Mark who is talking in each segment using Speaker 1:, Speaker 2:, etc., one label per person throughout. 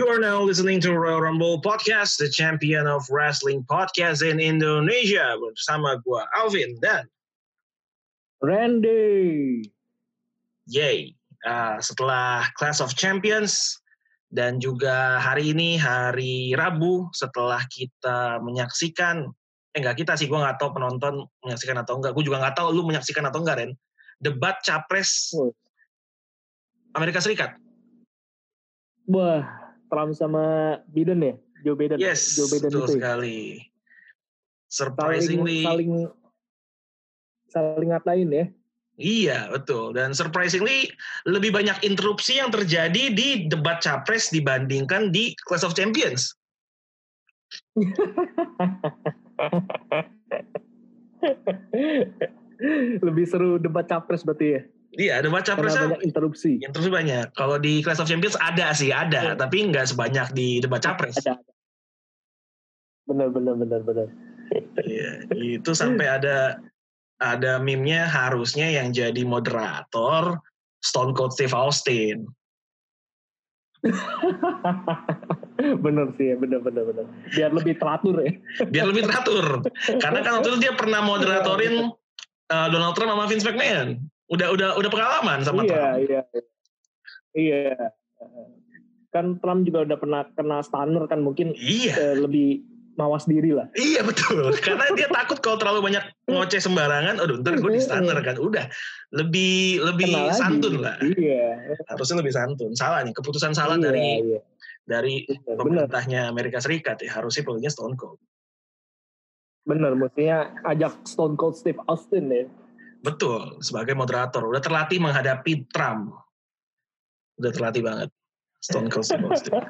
Speaker 1: You are now listening to Royal Rumble Podcast, the champion of wrestling podcast in Indonesia. Bersama gue, Alvin, dan
Speaker 2: Randy.
Speaker 1: Yay. Uh, setelah Class of Champions, dan juga hari ini, hari Rabu, setelah kita menyaksikan, eh enggak kita sih, gue nggak tahu penonton menyaksikan atau enggak. Gue juga nggak tahu lu menyaksikan atau enggak, Ren. Debat Capres Amerika Serikat.
Speaker 2: Wah, Trump sama Biden ya, Joe Biden.
Speaker 1: Yes,
Speaker 2: Joe Biden
Speaker 1: betul
Speaker 2: itu. ya?
Speaker 1: sekali. Surprisingly,
Speaker 2: saling saling saling ngatain ya.
Speaker 1: iya betul. Dan surprisingly lebih banyak interupsi yang terjadi di debat capres dibandingkan di Clash of Champions.
Speaker 2: Lebih seru debat capres berarti ya.
Speaker 1: Iya, debat capres
Speaker 2: Karena banyak interupsi.
Speaker 1: interupsi banyak. Kalau di Clash of Champions ada sih, ada,
Speaker 2: Iya.
Speaker 1: tapi nggak sebanyak di debat capres.
Speaker 2: Ada. ada. Benar benar benar benar.
Speaker 1: Iya, itu sampai ada ada meme-nya harusnya yang jadi moderator Stone Cold Steve Austin.
Speaker 2: bener sih ya, bener bener bener. Biar lebih teratur ya.
Speaker 1: biar lebih teratur. Karena kan waktu itu dia pernah moderatorin uh, Donald Trump sama Vince McMahon. Udah udah udah pengalaman sama
Speaker 2: iya,
Speaker 1: Trump.
Speaker 2: iya. Iya. Kan Trump juga udah pernah kena stunner kan mungkin
Speaker 1: Iya,
Speaker 2: eh, lebih mawas diri lah.
Speaker 1: iya betul. Karena dia takut kalau terlalu banyak ngoceh sembarangan, aduh ntar gue di stunner kan. Udah lebih lebih
Speaker 2: Kena lagi.
Speaker 1: santun lah.
Speaker 2: Iya.
Speaker 1: Harusnya lebih santun. Salah nih, keputusan salah
Speaker 2: Iya,
Speaker 1: dari
Speaker 2: iya.
Speaker 1: dari
Speaker 2: Bener,
Speaker 1: pemerintahnya Amerika Serikat ya. Harusnya pilihnya Stone Cold.
Speaker 2: bener. Mestinya ajak Stone Cold Steve Austin ya.
Speaker 1: Betul, sebagai moderator. Udah terlatih menghadapi Trump. Udah terlatih banget. Stone Cold Steve Austin.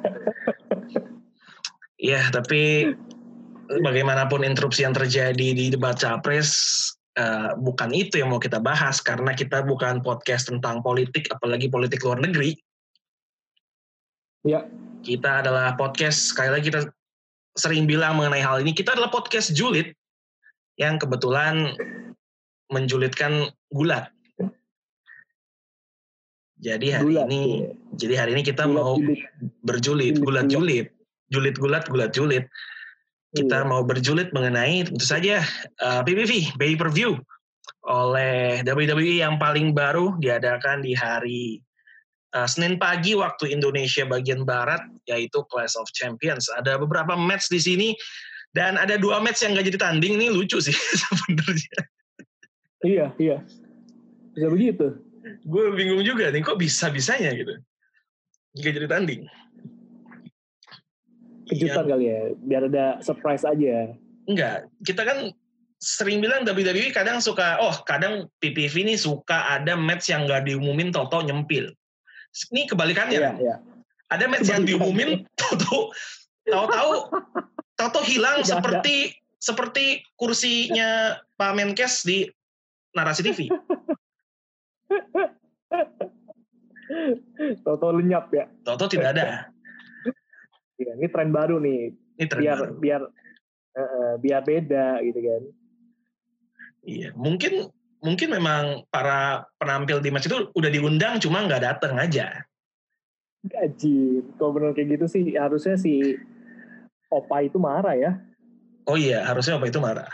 Speaker 1: Iya, tapi bagaimanapun interupsi yang terjadi di debat capres, eh, bukan itu yang mau kita bahas karena kita bukan podcast tentang politik, apalagi politik luar negeri.
Speaker 2: Ya.
Speaker 1: Kita adalah podcast, sekali lagi kita sering bilang mengenai hal ini, kita adalah podcast julid yang kebetulan menjulitkan gulat. Jadi hari
Speaker 2: Gulat,
Speaker 1: ini,
Speaker 2: iya.
Speaker 1: jadi hari ini kita
Speaker 2: Gulat
Speaker 1: mau
Speaker 2: julid.
Speaker 1: berjulit, gulat
Speaker 2: gulat.
Speaker 1: julit, julit gulat, gulat julit. Kita
Speaker 2: Iya.
Speaker 1: mau berjulit mengenai tentu saja uh, PPV, pay per view oleh WWE yang paling baru diadakan di hari uh, Senin pagi waktu Indonesia bagian barat yaitu Clash of Champions. Ada beberapa match di sini dan ada dua match yang gak jadi tanding ini lucu sih sebenarnya.
Speaker 2: Iya, iya. Bisa begitu.
Speaker 1: Gue bingung juga nih kok bisa bisanya gitu. Gak jadi tanding.
Speaker 2: Kejutan kali ya. Biar ada surprise aja.
Speaker 1: Enggak, kita kan sering bilang WWE kadang suka, oh kadang PPV ini suka ada match yang nggak diumumin toto nyempil. Ini kebalikannya.
Speaker 2: Iya, iya.
Speaker 1: Ada match yang diumumin toto tahu-tahu toto hilang
Speaker 2: ada.
Speaker 1: seperti seperti kursinya Pak Menkes di narasi TV.
Speaker 2: Toto lenyap ya.
Speaker 1: Toto tidak ada.
Speaker 2: Iya, ini tren baru nih.
Speaker 1: Ini tren
Speaker 2: Biar
Speaker 1: baru.
Speaker 2: biar eh, biar beda gitu kan.
Speaker 1: Iya, mungkin mungkin memang para penampil di match itu udah diundang cuma nggak datang aja.
Speaker 2: Gaji. Kalau benar kayak gitu sih harusnya si Opa itu marah ya.
Speaker 1: Oh iya, harusnya apa itu marah.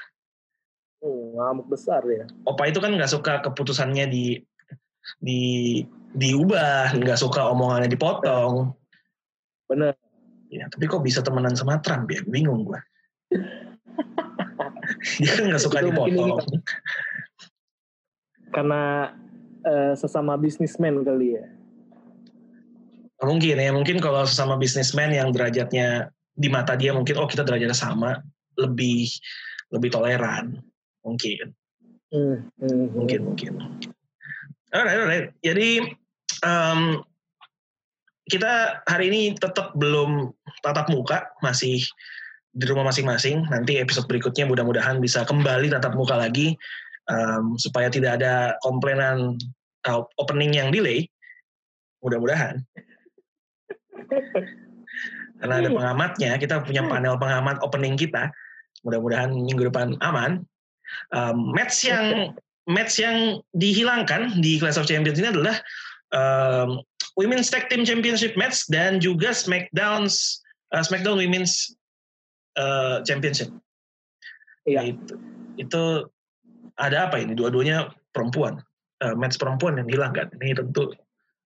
Speaker 2: Hmm, ngamuk besar ya.
Speaker 1: Opa itu kan nggak suka keputusannya di di diubah, nggak suka omongannya dipotong.
Speaker 2: Bener.
Speaker 1: Ya, tapi kok bisa temenan sama Trump ya? Bingung gua. Dia kan nggak suka
Speaker 2: Itu mungkin ini
Speaker 1: dipotong.
Speaker 2: Karena eh, sesama bisnismen kali ya.
Speaker 1: Mungkin ya, mungkin kalau sesama bisnismen yang derajatnya di mata dia mungkin oh kita derajatnya sama, lebih lebih toleran. Mungkin.
Speaker 2: Hmm, hmm,
Speaker 1: mungkin mungkin. Alright alright. Jadi em, kita hari ini tetap belum tatap muka masih di rumah masing-masing. Nanti episode berikutnya mudah-mudahan bisa kembali tatap muka lagi em, supaya tidak ada komplainan uh, opening yang delay. Mudah-mudahan. Karena ada pengamatnya kita punya panel pengamat opening kita. Mudah-mudahan minggu depan aman um, match yang match yang dihilangkan di Clash of Champions ini adalah um, Women's Tag Team Championship match dan juga SmackDown's uh, SmackDown Women's uh, Championship.
Speaker 2: Iya.
Speaker 1: Itu, itu ada apa ini? Dua-duanya perempuan, uh, match perempuan yang hilang kan? Ini tentu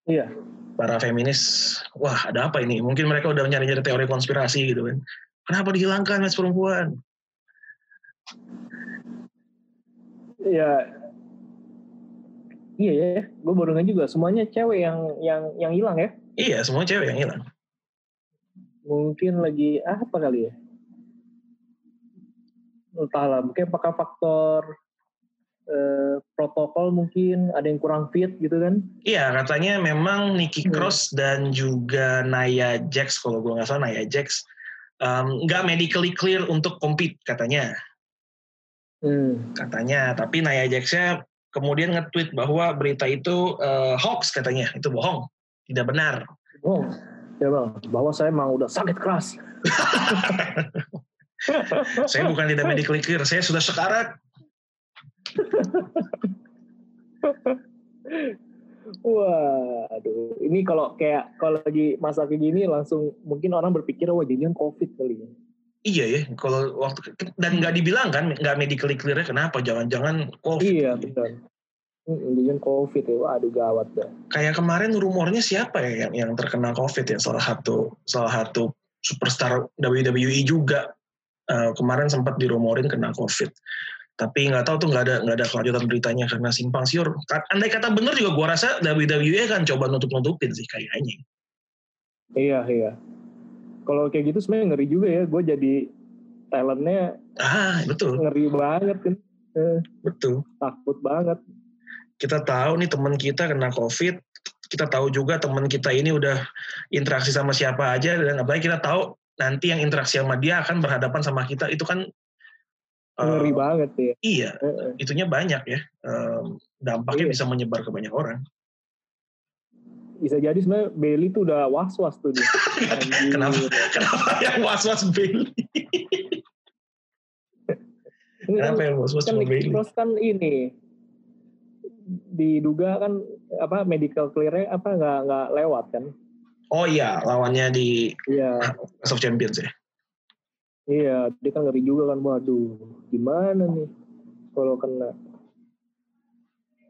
Speaker 2: Iya.
Speaker 1: para feminis, wah ada apa ini? Mungkin mereka udah nyari-nyari teori konspirasi gitu kan. Kenapa dihilangkan match perempuan?
Speaker 2: Iya. Iya ya, gue baru nggak juga. Semuanya cewek yang yang yang hilang ya.
Speaker 1: Iya, semua cewek yang hilang.
Speaker 2: Mungkin lagi apa kali ya? Entahlah, mungkin apakah faktor eh, protokol mungkin ada yang kurang fit gitu kan?
Speaker 1: Iya, katanya memang Nikki
Speaker 2: Hmm.
Speaker 1: Cross dan juga Nia Jax, kalau gue nggak salah Nia Jax, um, nggak medically clear untuk compete katanya.
Speaker 2: Hmm.
Speaker 1: Katanya, tapi Nia Jax-nya kemudian nge-tweet bahwa berita itu uh, hoax katanya, itu bohong, tidak benar.
Speaker 2: Oh, ya bang, bahwa saya emang udah sakit keras.
Speaker 1: Saya bukan tidak medically clear, saya sudah sekarat.
Speaker 2: Wah, aduh. Ini kalau kayak kalau lagi masa kayak gini langsung mungkin orang berpikir wah jadinya covid kali ya.
Speaker 1: Iya ya, kalau waktu dan nggak dibilang kan, nggak medically clear kenapa? Jangan-jangan COVID.
Speaker 2: Iya benar. Hmm, jadinya covid ya. Aduh gawat dah.
Speaker 1: Kayak kemarin rumornya siapa ya yang, yang terkena COVID ya? Salah satu salah satu superstar WWE juga uh, kemarin sempat dirumorin kena COVID. Tapi nggak tahu tuh nggak ada nggak ada kelanjutan beritanya karena simpang siur. Andai kata bener juga gua rasa WWE kan coba nutup-nutupin sih kayaknya.
Speaker 2: Iya iya. Kalau kayak gitu sebenarnya ngeri juga ya. Gue jadi talentnya
Speaker 1: Ah betul
Speaker 2: ngeri banget kan. Eh,
Speaker 1: betul.
Speaker 2: takut banget.
Speaker 1: Kita tahu nih teman kita kena COVID. Kita tahu juga teman kita ini udah interaksi sama siapa aja dan apalagi kita tahu nanti yang interaksi sama dia akan berhadapan sama kita itu kan
Speaker 2: Ngeri
Speaker 1: uh,
Speaker 2: banget ya.
Speaker 1: Iya,
Speaker 2: Eh, eh.
Speaker 1: itunya banyak ya. Um, dampaknya
Speaker 2: Iya.
Speaker 1: bisa menyebar ke banyak orang.
Speaker 2: Bisa jadi sebenarnya Bailey tuh udah was-was tuh dia.
Speaker 1: Kenapa? Kenapa yang was-was Bailey?
Speaker 2: Kan
Speaker 1: Kenapa yang was-was
Speaker 2: kan
Speaker 1: Bailey?
Speaker 2: Cross kan ini diduga kan apa medical clear-nya apa nggak nggak lewat kan?
Speaker 1: Oh iya, lawannya di
Speaker 2: Iya,
Speaker 1: Clash of Champions ya.
Speaker 2: iya, dia kan ngeri juga kan, waduh, gimana nih kalau kena?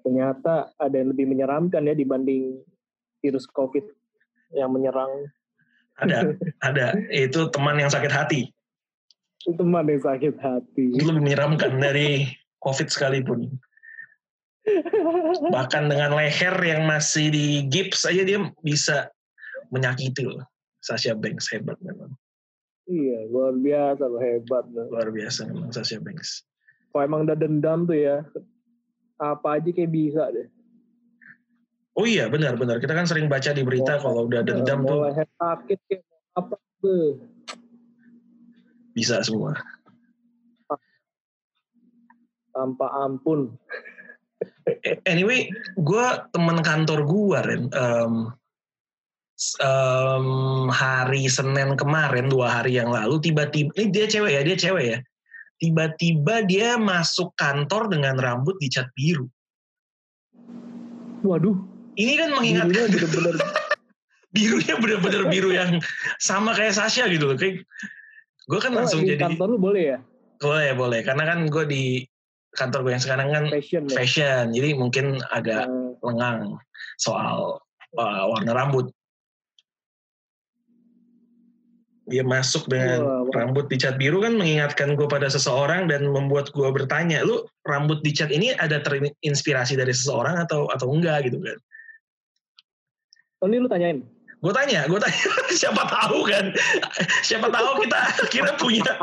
Speaker 2: Ternyata ada yang lebih menyeramkan ya dibanding virus COVID yang menyerang
Speaker 1: Ada, ada. Itu teman yang sakit hati.
Speaker 2: teman yang sakit hati.
Speaker 1: Itu lebih menyeramkan dari COVID sekalipun. Bahkan dengan leher yang masih di gips aja dia bisa menyakiti loh. Sasha Banks hebat memang.
Speaker 2: Iya, luar biasa loh hebat. loh.
Speaker 1: Luar biasa memang Sasha Banks.
Speaker 2: Kalau emang udah dendam tuh ya, apa aja kayak bisa deh.
Speaker 1: Oh iya benar-benar. Kita kan sering baca di berita
Speaker 2: Oh,
Speaker 1: kalau udah dendam
Speaker 2: mau
Speaker 1: tuh
Speaker 2: sakit apa
Speaker 1: bisa semua.
Speaker 2: tanpa ampun.
Speaker 1: Anyway, gue temen kantor gue, Ren. Um, um, hari Senin kemarin, dua hari yang lalu, tiba-tiba, ini dia cewek ya, dia cewek ya. Tiba-tiba dia masuk kantor dengan rambut dicat biru.
Speaker 2: Waduh,
Speaker 1: Ini kan
Speaker 2: birunya
Speaker 1: mengingatkan
Speaker 2: bener-bener
Speaker 1: birunya bener-bener biru yang sama kayak Sasha gitu loh. Kayak gue kan
Speaker 2: Oh,
Speaker 1: langsung
Speaker 2: di
Speaker 1: jadi
Speaker 2: kantor lu boleh ya
Speaker 1: boleh boleh karena kan gue di kantor gue yang sekarang kan
Speaker 2: fashion ya.
Speaker 1: fashion jadi mungkin agak
Speaker 2: Nah,
Speaker 1: lengang soal uh, warna rambut. Dia masuk dengan rambut dicat biru kan mengingatkan gue pada seseorang dan membuat gue bertanya, lu rambut dicat ini ada terinspirasi dari seseorang atau atau enggak gitu kan?
Speaker 2: Ini lu tanyain.
Speaker 1: Gue tanya, gue tanya, siapa tahu kan? Siapa tahu kita kira punya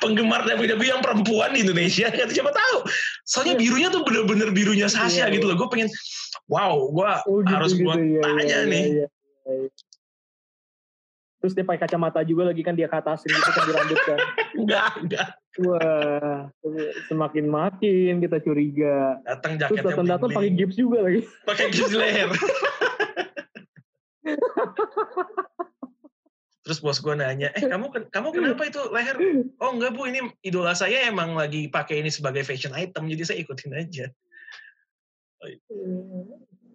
Speaker 1: penggemar WWE yang perempuan di Indonesia kan? Siapa tahu? Soalnya birunya tuh bener-bener birunya Sasha
Speaker 2: Iya,
Speaker 1: gitu loh. Gue pengen, wow, gue
Speaker 2: Oh, gitu,
Speaker 1: harus
Speaker 2: gitu,
Speaker 1: gue
Speaker 2: iya,
Speaker 1: tanya
Speaker 2: iya,
Speaker 1: nih.
Speaker 2: iya, iya. Terus dia pakai kacamata juga lagi kan dia ke atasin gitu kan di rambut kan.
Speaker 1: Enggak, enggak.
Speaker 2: Wah, semakin makin kita curiga.
Speaker 1: Datang
Speaker 2: Terus
Speaker 1: jaketnya
Speaker 2: datang-datang pakai gips juga lagi.
Speaker 1: pakai gips leher. Terus bos gue nanya, eh kamu kamu kenapa itu leher? Oh enggak bu, ini idola saya emang lagi pakai ini sebagai fashion item, jadi saya ikutin aja.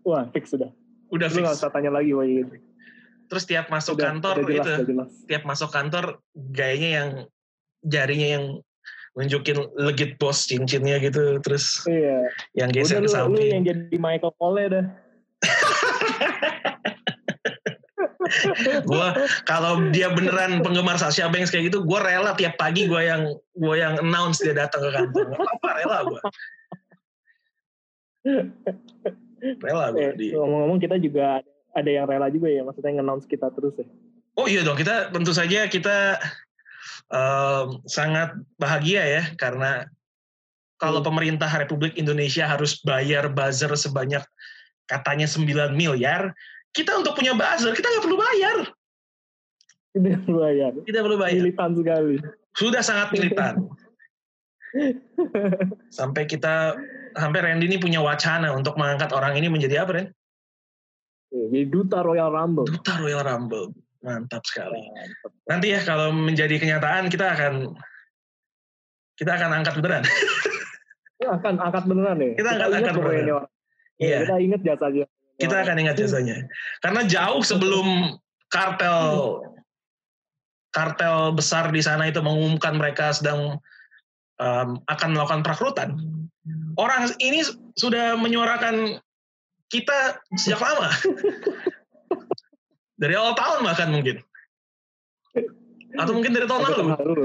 Speaker 2: Wah, fix sudah.
Speaker 1: Udah
Speaker 2: Lu
Speaker 1: fix.
Speaker 2: usah tanya lagi gitu.
Speaker 1: Terus tiap masuk
Speaker 2: Udah,
Speaker 1: kantor
Speaker 2: udah jelas,
Speaker 1: itu,
Speaker 2: udah jelas.
Speaker 1: tiap masuk kantor gayanya yang jarinya yang nunjukin legit bos cincinnya gitu, terus
Speaker 2: Iya.
Speaker 1: yang
Speaker 2: Udah
Speaker 1: geser
Speaker 2: lu,
Speaker 1: ke
Speaker 2: lu
Speaker 1: samping.
Speaker 2: yang jadi Michael Cole dah.
Speaker 1: gua kalau dia beneran penggemar Sasha Banks kayak gitu, gue rela tiap pagi gue yang gue yang announce dia datang ke kantor. Gak apa rela gue. Rela gue
Speaker 2: Eh,
Speaker 1: di.
Speaker 2: ngomong-ngomong kita juga ada yang rela juga ya, maksudnya nge-announce kita terus ya.
Speaker 1: Oh iya dong, kita tentu saja kita em, sangat bahagia ya karena kalau
Speaker 2: Hmm.
Speaker 1: pemerintah Republik Indonesia harus bayar buzzer sebanyak katanya 9 miliar, kita untuk punya buzzer kita nggak perlu bayar,
Speaker 2: Tidak bayar.
Speaker 1: tidak perlu bayar.
Speaker 2: Militan sekali.
Speaker 1: Sudah sangat militan. sampai kita sampai Randy ini punya wacana untuk mengangkat orang ini menjadi apa Ren?
Speaker 2: Eh, Jadi duta Royal Rumble.
Speaker 1: Duta Royal Rumble. Mantap sekali.
Speaker 2: Mantap.
Speaker 1: Nanti ya kalau menjadi kenyataan kita akan kita akan angkat beneran.
Speaker 2: Kita akan angkat beneran ya.
Speaker 1: Kita
Speaker 2: ingat
Speaker 1: angkat
Speaker 2: pokoknya
Speaker 1: beneran.
Speaker 2: Ya,
Speaker 1: Iya.
Speaker 2: Kita ingat jasanya.
Speaker 1: Kita akan ingat jasanya. Karena jauh sebelum kartel kartel besar di sana itu mengumumkan mereka sedang um, akan melakukan perekrutan, orang ini sudah menyuarakan kita sejak lama. dari awal tahun bahkan mungkin. Atau mungkin dari tahun lalu.
Speaker 2: Terharu.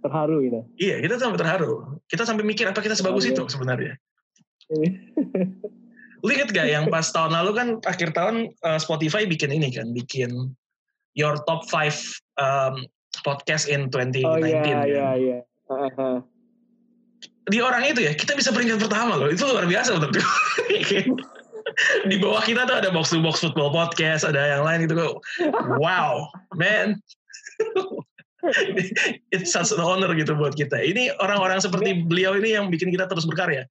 Speaker 2: Terharu gitu.
Speaker 1: Iya, kita sampai terharu. Kita sampai mikir apa kita sebagus itu sebenarnya. Lu inget gak yang pas tahun lalu kan akhir tahun uh, Spotify bikin ini kan, bikin your top 5 um, podcast in 2019.
Speaker 2: Oh iya
Speaker 1: kan.
Speaker 2: iya iya.
Speaker 1: Di orang itu ya, kita bisa peringkat pertama loh. Itu luar biasa menurut gue. Di bawah kita tuh ada box to box football podcast, ada yang lain gitu. Wow, man. It's such an honor gitu buat kita. Ini orang-orang seperti beliau ini yang bikin kita terus berkarya.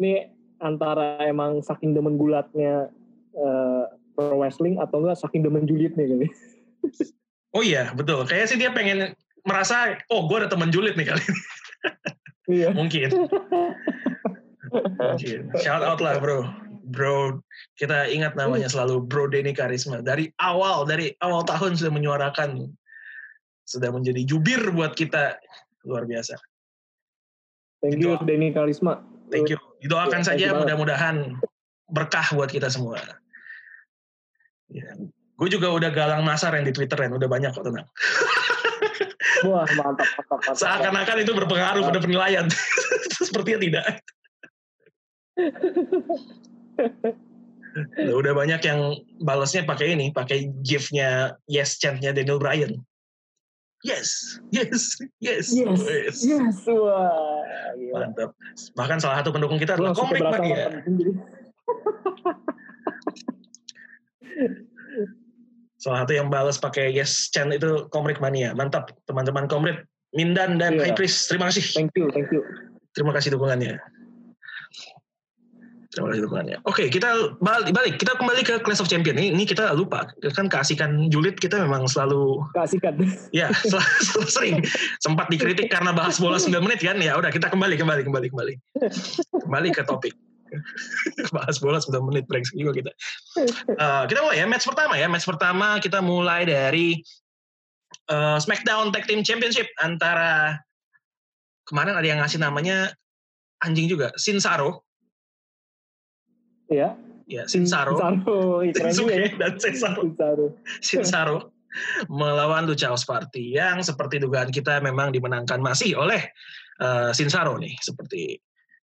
Speaker 2: Ini antara emang saking demen gulatnya eh, pro wrestling atau enggak saking demen julidnya kali.
Speaker 1: Oh iya, betul. Kayaknya sih dia pengen merasa, oh gue ada teman julid nih kali ini.
Speaker 2: Iya.
Speaker 1: Mungkin. Mungkin. Shout out lah bro. Bro, kita ingat namanya selalu Bro Denny Karisma. Dari awal, dari awal tahun sudah menyuarakan, sudah menjadi jubir buat kita. Luar biasa.
Speaker 2: Thank you Denny Karisma.
Speaker 1: Thank you. Didoakan
Speaker 2: Iya,
Speaker 1: saja mudah-mudahan berkah buat kita semua. Ya. Gue juga udah galang nasar yang di Twitter yang udah banyak kok tenang.
Speaker 2: Wah mantap mantap mantap.
Speaker 1: Seakan-akan itu berpengaruh pada penilaian. Sepertinya tidak. Udah- udah banyak yang balasnya pakai ini, pakai gif-nya yes chant-nya Daniel Bryan. Yes, yes, yes,
Speaker 2: Yes, yes, wah. Gila.
Speaker 1: Mantap. Bahkan salah satu pendukung kita adalah Komik
Speaker 2: nonton jadi.
Speaker 1: Salah satu yang balas pakai yes chant itu Komik Mania. Mantap, teman-teman Komrik. Mindan dan. High Priest, terima kasih.
Speaker 2: Thank you, thank you.
Speaker 1: Terima kasih dukungannya. Terima kasih dukungannya. Oke, kita balik, balik. Kita kembali ke Clash of Champion. Ini, ini kita lupa. Kan keasikan julid kita memang selalu
Speaker 2: Kasihkan.
Speaker 1: Ya, sel- sel- sering sempat dikritik karena bahas bola 9 menit kan. Ya udah kita kembali kembali kembali kembali. Kembali ke topik. bahas bola 9 menit break juga kita. Eh, kita mulai ya match pertama ya. Match pertama kita mulai dari eh, SmackDown Tag Team Championship antara kemarin ada yang ngasih namanya anjing juga, Sinsaro.
Speaker 2: Ya.
Speaker 1: Ya, Sinsaro.
Speaker 2: Sinsaro. Juga ya.
Speaker 1: Dan Cesaro.
Speaker 2: Sinsaro.
Speaker 1: Shinsaro melawan Lucha House Party yang seperti dugaan kita memang dimenangkan masih oleh uh, Shinsaro nih seperti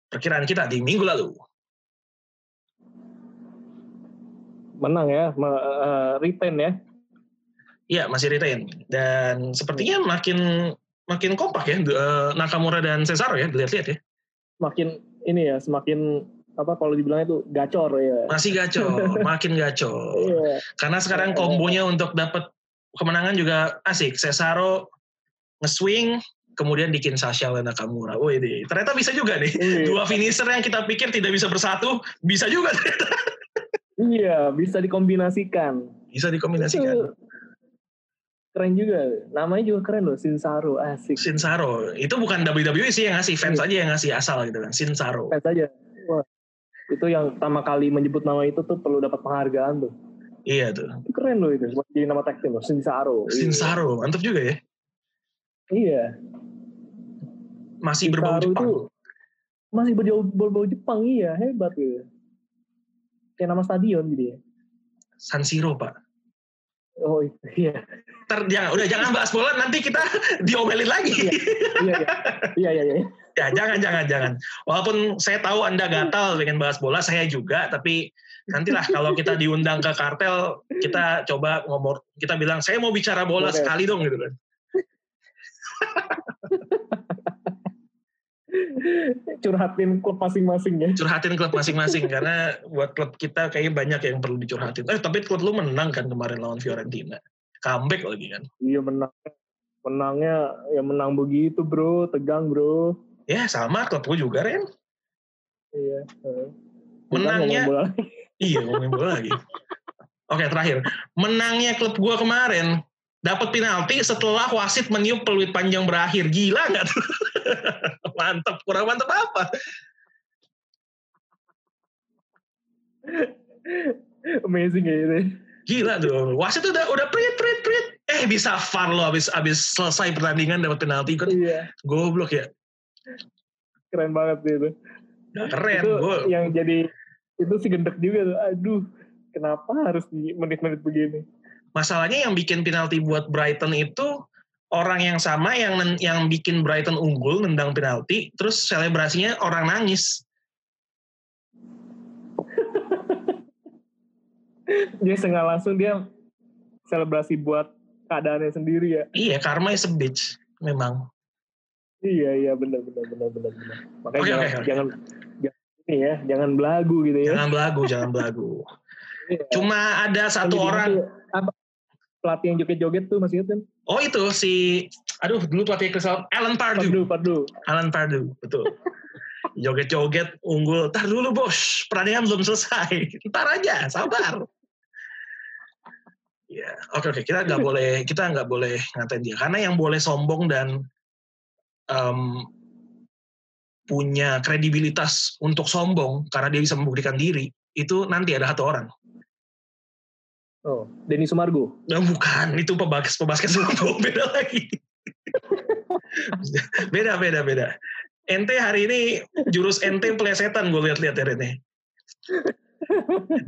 Speaker 1: perkiraan kita di minggu lalu.
Speaker 2: Menang ya, me- eh, retain ya.
Speaker 1: Iya masih retain dan sepertinya makin makin kompak ya uh, Nakamura dan Cesaro ya dilihat-lihat ya
Speaker 2: Semakin ini ya, semakin apa kalau dibilang itu gacor ya.
Speaker 1: masih gacor makin gacor
Speaker 2: Iya.
Speaker 1: karena sekarang kombonya untuk dapat kemenangan juga asik Cesaro nge-swing kemudian bikin Sasha dan Nakamura. Wih, ini ternyata bisa juga nih.
Speaker 2: Iya.
Speaker 1: Dua finisher yang kita pikir tidak bisa bersatu, bisa juga ternyata.
Speaker 2: Iya, bisa dikombinasikan.
Speaker 1: Bisa dikombinasikan.
Speaker 2: Itu Keren juga. Namanya juga keren loh, Sinsaro. Asik.
Speaker 1: Shinsaro. Itu bukan WWE sih yang ngasih, fans
Speaker 2: Iya.
Speaker 1: aja yang ngasih asal gitu kan. Shinsaro.
Speaker 2: Fans aja. Wah. Itu yang pertama kali menyebut nama itu tuh perlu dapat penghargaan tuh.
Speaker 1: Iya tuh.
Speaker 2: Itu keren loh itu. Jadi nama tag team loh. Sinsaro.
Speaker 1: Sinsaro, mantap juga ya.
Speaker 2: Iya.
Speaker 1: Masih
Speaker 2: Sinsaro
Speaker 1: berbau Jepang.
Speaker 2: itu masih berbau, berbau Jepang iya hebat gitu. Kayak nama stadion gitu ya.
Speaker 1: San Siro, Pak.
Speaker 2: Oh iya.
Speaker 1: Ntar jangan, udah jangan bahas bola, nanti kita diomelin lagi.
Speaker 2: Iya iya. Iya iya iya.
Speaker 1: Ya, jangan, jangan, jangan. Walaupun saya tahu Anda gatal pengen bahas bola, saya juga, tapi nantilah kalau kita diundang ke kartel, kita coba ngomong, kita bilang, saya mau bicara bola
Speaker 2: Oke.
Speaker 1: sekali dong, gitu kan.
Speaker 2: Curhatin klub masing-masing ya.
Speaker 1: Curhatin klub masing-masing, karena buat klub kita kayaknya banyak yang perlu dicurhatin. Eh, tapi klub lu menang kan kemarin lawan Fiorentina. Comeback lagi kan.
Speaker 2: Iya menang. Menangnya ya menang begitu bro, tegang bro.
Speaker 1: Ya, sama klub gue juga, Ren.
Speaker 2: Iya.
Speaker 1: Menangnya-
Speaker 2: bola.
Speaker 1: Iya, ngomongin bola lagi. Oke, terakhir. Menangnya klub gua kemarin dapat penalti setelah wasit meniup peluit panjang berakhir. Gila nggak tuh? mantap, kurang mantap apa?
Speaker 2: Amazing ya itu.
Speaker 1: Gila tuh. Wasit udah udah prit prit prit. Eh bisa far lo abis abis selesai pertandingan dapat penalti kan
Speaker 2: Iya.
Speaker 1: goblok ya.
Speaker 2: Keren banget sih itu.
Speaker 1: Keren.
Speaker 2: itu yang jadi itu sih gendek juga tuh. Aduh, kenapa harus di menit-menit begini?
Speaker 1: masalahnya yang bikin penalti buat Brighton itu orang yang sama yang yang bikin Brighton unggul nendang penalti terus selebrasinya orang nangis.
Speaker 2: Dia setengah langsung dia selebrasi buat keadaannya sendiri ya.
Speaker 1: Iya, karma is a bitch memang.
Speaker 2: Iya iya benar benar benar benar benar. Makanya
Speaker 1: Oke,
Speaker 2: jangan,
Speaker 1: oke.
Speaker 2: jangan jangan ini ya, jangan belagu gitu ya.
Speaker 1: Jangan belagu, jangan belagu.
Speaker 2: Iya.
Speaker 1: Cuma ada satu
Speaker 2: Yang
Speaker 1: orang,
Speaker 2: gitu, apa, pelatih yang joget-joget tuh masih ingat kan?
Speaker 1: oh itu si, aduh dulu pelatih Crystal, Alan Pardew.
Speaker 2: Pardu, Pardu.
Speaker 1: Alan Pardew, betul. Joget-joget, unggul. Tar dulu bos, pertandingan belum selesai. Ntar aja, sabar. Ya, oke oke. Kita nggak boleh, kita nggak boleh ngatain dia. Karena yang boleh sombong dan em, punya kredibilitas untuk sombong karena dia bisa membuktikan diri itu nanti ada satu orang.
Speaker 2: Oh, Denny Sumargo.
Speaker 1: Nah, bukan, itu pebasket pebasket sombong beda lagi. beda beda beda. Ente hari ini jurus ente pelesetan gue lihat-lihat hari ini.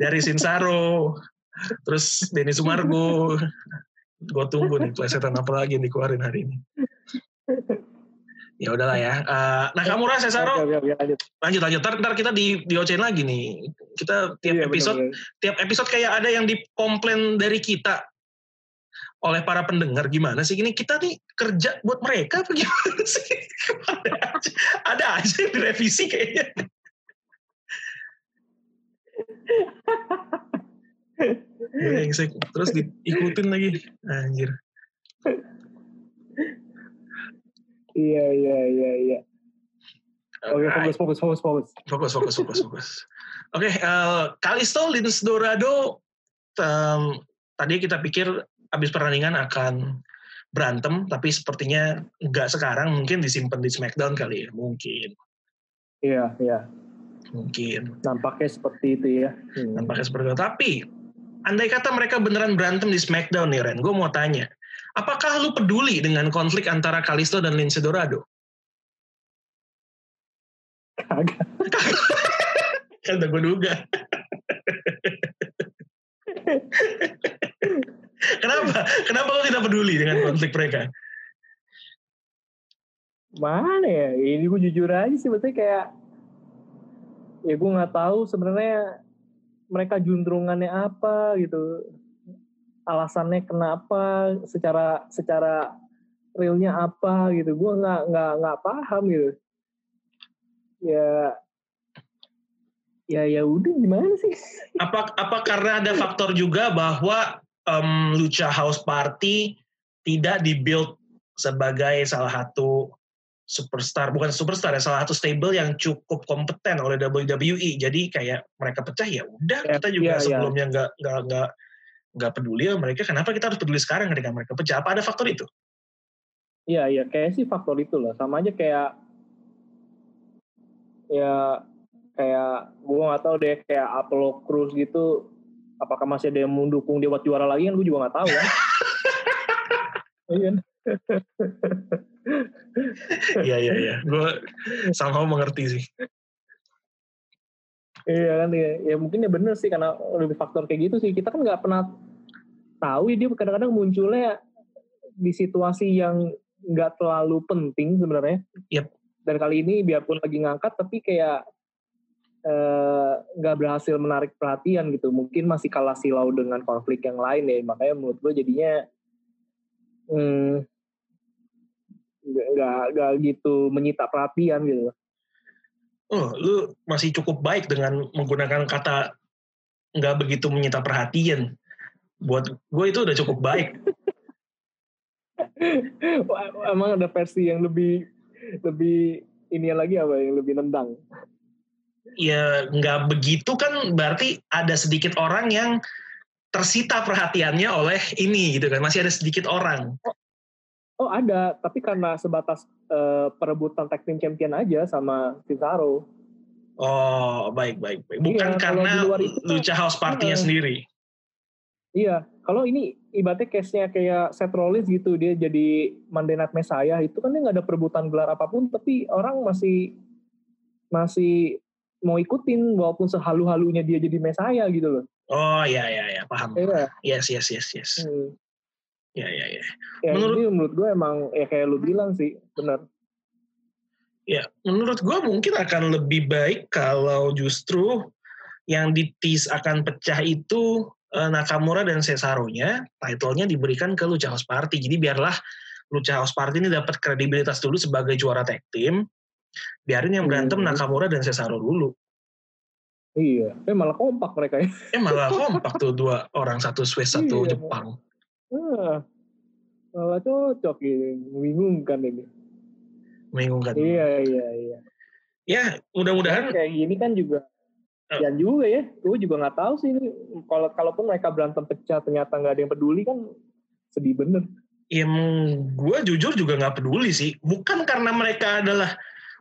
Speaker 1: Dari Sinsaro, terus Denny Sumargo. Gue tunggu nih pelesetan apa lagi yang dikeluarin hari ini. Ya udahlah ya. Eh, nah kamu rasa Saro
Speaker 2: lanjut.
Speaker 1: lanjut lanjut. Ntar, ntar kita di diocein lagi nih. Kita tiap
Speaker 2: Iya,
Speaker 1: episode
Speaker 2: benar-benar.
Speaker 1: tiap episode kayak ada yang dikomplain dari kita oleh para pendengar gimana sih ini kita nih kerja buat mereka apa gimana sih ada aja, ada aja yang direvisi kayaknya terus diikutin lagi anjir
Speaker 2: Iya, iya, iya, iya. Oke,
Speaker 1: Nah,
Speaker 2: fokus, fokus, fokus, fokus.
Speaker 1: fokus fokus fokus fokus oke eh, Kalisto Lins Dorado em, tadi kita pikir habis pertandingan akan berantem tapi sepertinya nggak sekarang mungkin disimpan di Smackdown kali ya mungkin
Speaker 2: Iya, iya.
Speaker 1: mungkin
Speaker 2: Nampaknya seperti itu ya. Hmm.
Speaker 1: nampaknya seperti itu tapi andai kata mereka beneran berantem di Smackdown nih Ren gue mau tanya apakah lu peduli dengan konflik antara Kalisto dan Lince Dorado?
Speaker 2: Kagak.
Speaker 1: kan udah gue duga. Kenapa? Kenapa lu tidak peduli dengan konflik mereka?
Speaker 2: Mana ya? Ini gue jujur aja sih, maksudnya kayak ya gue nggak tahu sebenarnya mereka juntrungannya apa gitu, alasannya kenapa, secara secara realnya apa gitu, gue nggak nggak nggak paham gitu. Ya ya ya udah gimana sih?
Speaker 1: apa apa karena ada faktor juga bahwa em, Lucha House Party tidak dibuild sebagai salah satu superstar bukan superstar ya salah satu stable yang cukup kompeten oleh WWE jadi kayak mereka pecah ya udah
Speaker 2: Ya,
Speaker 1: kita juga
Speaker 2: iya, iya.
Speaker 1: sebelumnya nggak nggak nggak nggak peduli ya mereka kenapa kita harus peduli sekarang ketika mereka pecah? Apa ada faktor itu?
Speaker 2: Iya iya kayak sih faktor itu lah sama aja kayak ya kayak gue nggak tahu deh kayak Apollo Cruz gitu apakah masih ada yang mendukung dia buat juara lagi kan? Gue juga nggak tahu kan? Iya
Speaker 1: iya iya iya. Gue somehow mengerti sih
Speaker 2: iya kan ya, ya mungkin ya bener sih karena lebih faktor kayak gitu sih kita kan nggak pernah tahu ya dia kadang-kadang munculnya di situasi yang nggak terlalu penting sebenarnya.
Speaker 1: Yep.
Speaker 2: Dan kali ini biarpun lagi ngangkat tapi kayak eh, nggak uh, berhasil menarik perhatian gitu. Mungkin masih kalah silau dengan konflik yang lain ya. Makanya menurut gue jadinya hmm, nggak nggak gitu menyita perhatian gitu.
Speaker 1: Oh, lu masih cukup baik dengan menggunakan kata nggak begitu menyita perhatian. Buat gue itu udah cukup baik.
Speaker 2: Emang ada versi yang lebih lebih ini lagi apa yang lebih nendang?
Speaker 1: Ya nggak begitu kan berarti ada sedikit orang yang tersita perhatiannya oleh ini gitu kan masih ada sedikit orang.
Speaker 2: Oh, ada tapi karena sebatas uh, perebutan tag team champion aja sama Cesaro.
Speaker 1: Oh baik baik baik bukan iya, karena Lucha House Party-nya uh, sendiri.
Speaker 2: Iya kalau ini ibaratnya case-nya kayak Seth Rollins gitu dia jadi Monday Night Messiah itu kan dia nggak ada perebutan gelar apa pun tapi orang masih masih mau ikutin walaupun sehalu-halunya dia jadi Messiah gitu loh.
Speaker 1: Oh iya iya iya paham. Iya. Yes yes yes yes. Hmm. Ya ya ya.
Speaker 2: Ya menurut ini menurut gue emang ya kayak lu bilang sih benar.
Speaker 1: Ya menurut gue mungkin akan lebih baik kalau justru yang ditis akan pecah itu Eh, Nakamura dan Cesaro-nya title-nya diberikan ke Lucha House Party. Jadi biarlah Lucha House Party ini dapat kredibilitas dulu sebagai juara tag team. Biarin yang berantem hmm. Nakamura dan Cesaro dulu.
Speaker 2: Iya, eh malah kompak mereka ya.
Speaker 1: Eh malah kompak tuh dua orang satu Swiss satu iya. Jepang.
Speaker 2: Ah, malah cocok ini, membingungkan ini.
Speaker 1: Membingungkan.
Speaker 2: Iya iya iya.
Speaker 1: Ya mudah-mudahan.
Speaker 2: Kayak gini kan juga kasihan juga ya. Gue juga nggak tahu sih kalau kalaupun mereka berantem pecah ternyata nggak ada yang peduli kan sedih bener.
Speaker 1: Ya gue jujur juga nggak peduli sih. Bukan karena mereka adalah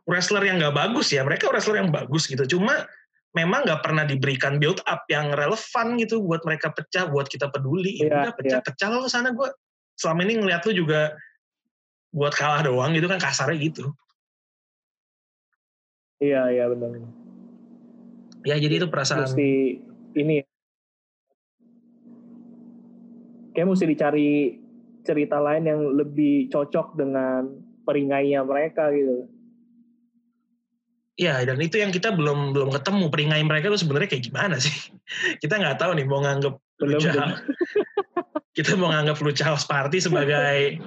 Speaker 1: wrestler yang nggak bagus ya. Mereka wrestler yang bagus gitu. Cuma memang nggak pernah diberikan build up yang relevan gitu buat mereka pecah buat kita peduli ya, udah pecah ya. pecah lo sana gue selama ini ngeliat lu juga buat kalah doang gitu kan kasarnya gitu
Speaker 2: iya iya benar
Speaker 1: Ya jadi itu perasaan.
Speaker 2: Mesti ini. Kayak mesti dicari cerita lain yang lebih cocok dengan peringainya mereka gitu.
Speaker 1: Ya, dan itu yang kita belum belum ketemu peringai mereka itu sebenarnya kayak gimana sih? Kita nggak tahu nih mau nganggap Lucha, kita mau nganggap Lucha House Party sebagai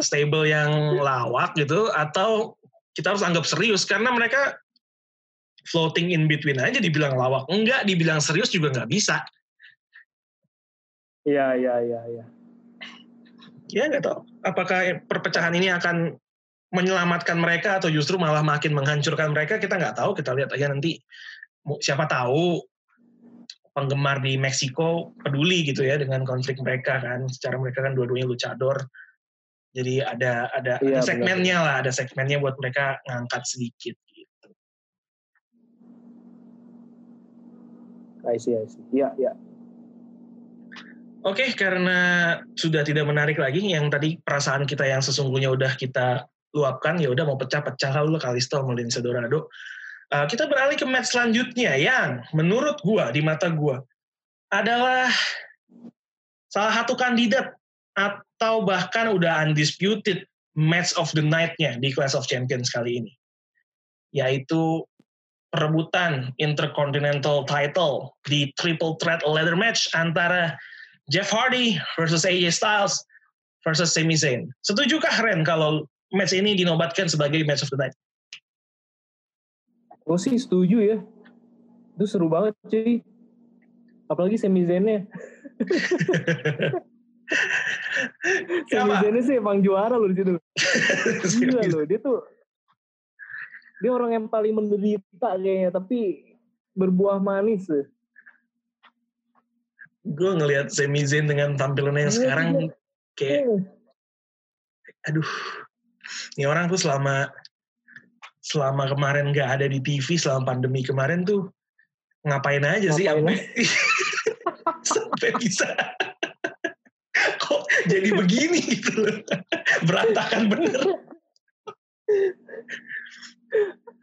Speaker 1: stable yang lawak gitu, atau kita harus anggap serius karena mereka floating in between aja dibilang lawak. Enggak, dibilang serius juga nggak bisa.
Speaker 2: Iya, iya, iya. Ya.
Speaker 1: ya nggak tahu. Apakah perpecahan ini akan menyelamatkan mereka atau justru malah makin menghancurkan mereka, kita nggak tahu. Kita lihat aja nanti. Siapa tahu penggemar di Meksiko peduli gitu ya dengan konflik mereka kan. Secara mereka kan dua-duanya luchador. Jadi ada ada, iya, ada segmennya benar. lah, ada segmennya buat mereka ngangkat sedikit.
Speaker 2: I see, I see. Iya, iya.
Speaker 1: Oke, okay, karena sudah tidak menarik lagi yang tadi perasaan kita yang sesungguhnya udah kita luapkan, ya udah mau pecah-pecah lalu Kalisto Lince Dorado. Uh, kita beralih ke match selanjutnya yang menurut gua di mata gua adalah salah satu kandidat atau bahkan udah undisputed match of the night-nya di Clash of Champions kali ini. Yaitu perebutan Intercontinental Title di Triple Threat Ladder Match antara Jeff Hardy versus AJ Styles versus Sami Zayn. Setujukah Ren kalau match ini dinobatkan sebagai match of the night?
Speaker 2: Gue sih setuju ya. Itu seru banget cuy. Apalagi. Sami Zayn sih emang juara loh di situ. Gila loh, dia tuh dia orang yang paling menderita kayaknya tapi berbuah manis
Speaker 1: gue ngelihat Sami Zayn dengan tampilannya yang sekarang iya. kayak iya. aduh ini orang tuh selama selama kemarin nggak ada di TV selama pandemi kemarin tuh ngapain aja sih
Speaker 2: Ngapain
Speaker 1: sampai sampai bisa kok jadi begini gitu loh. berantakan bener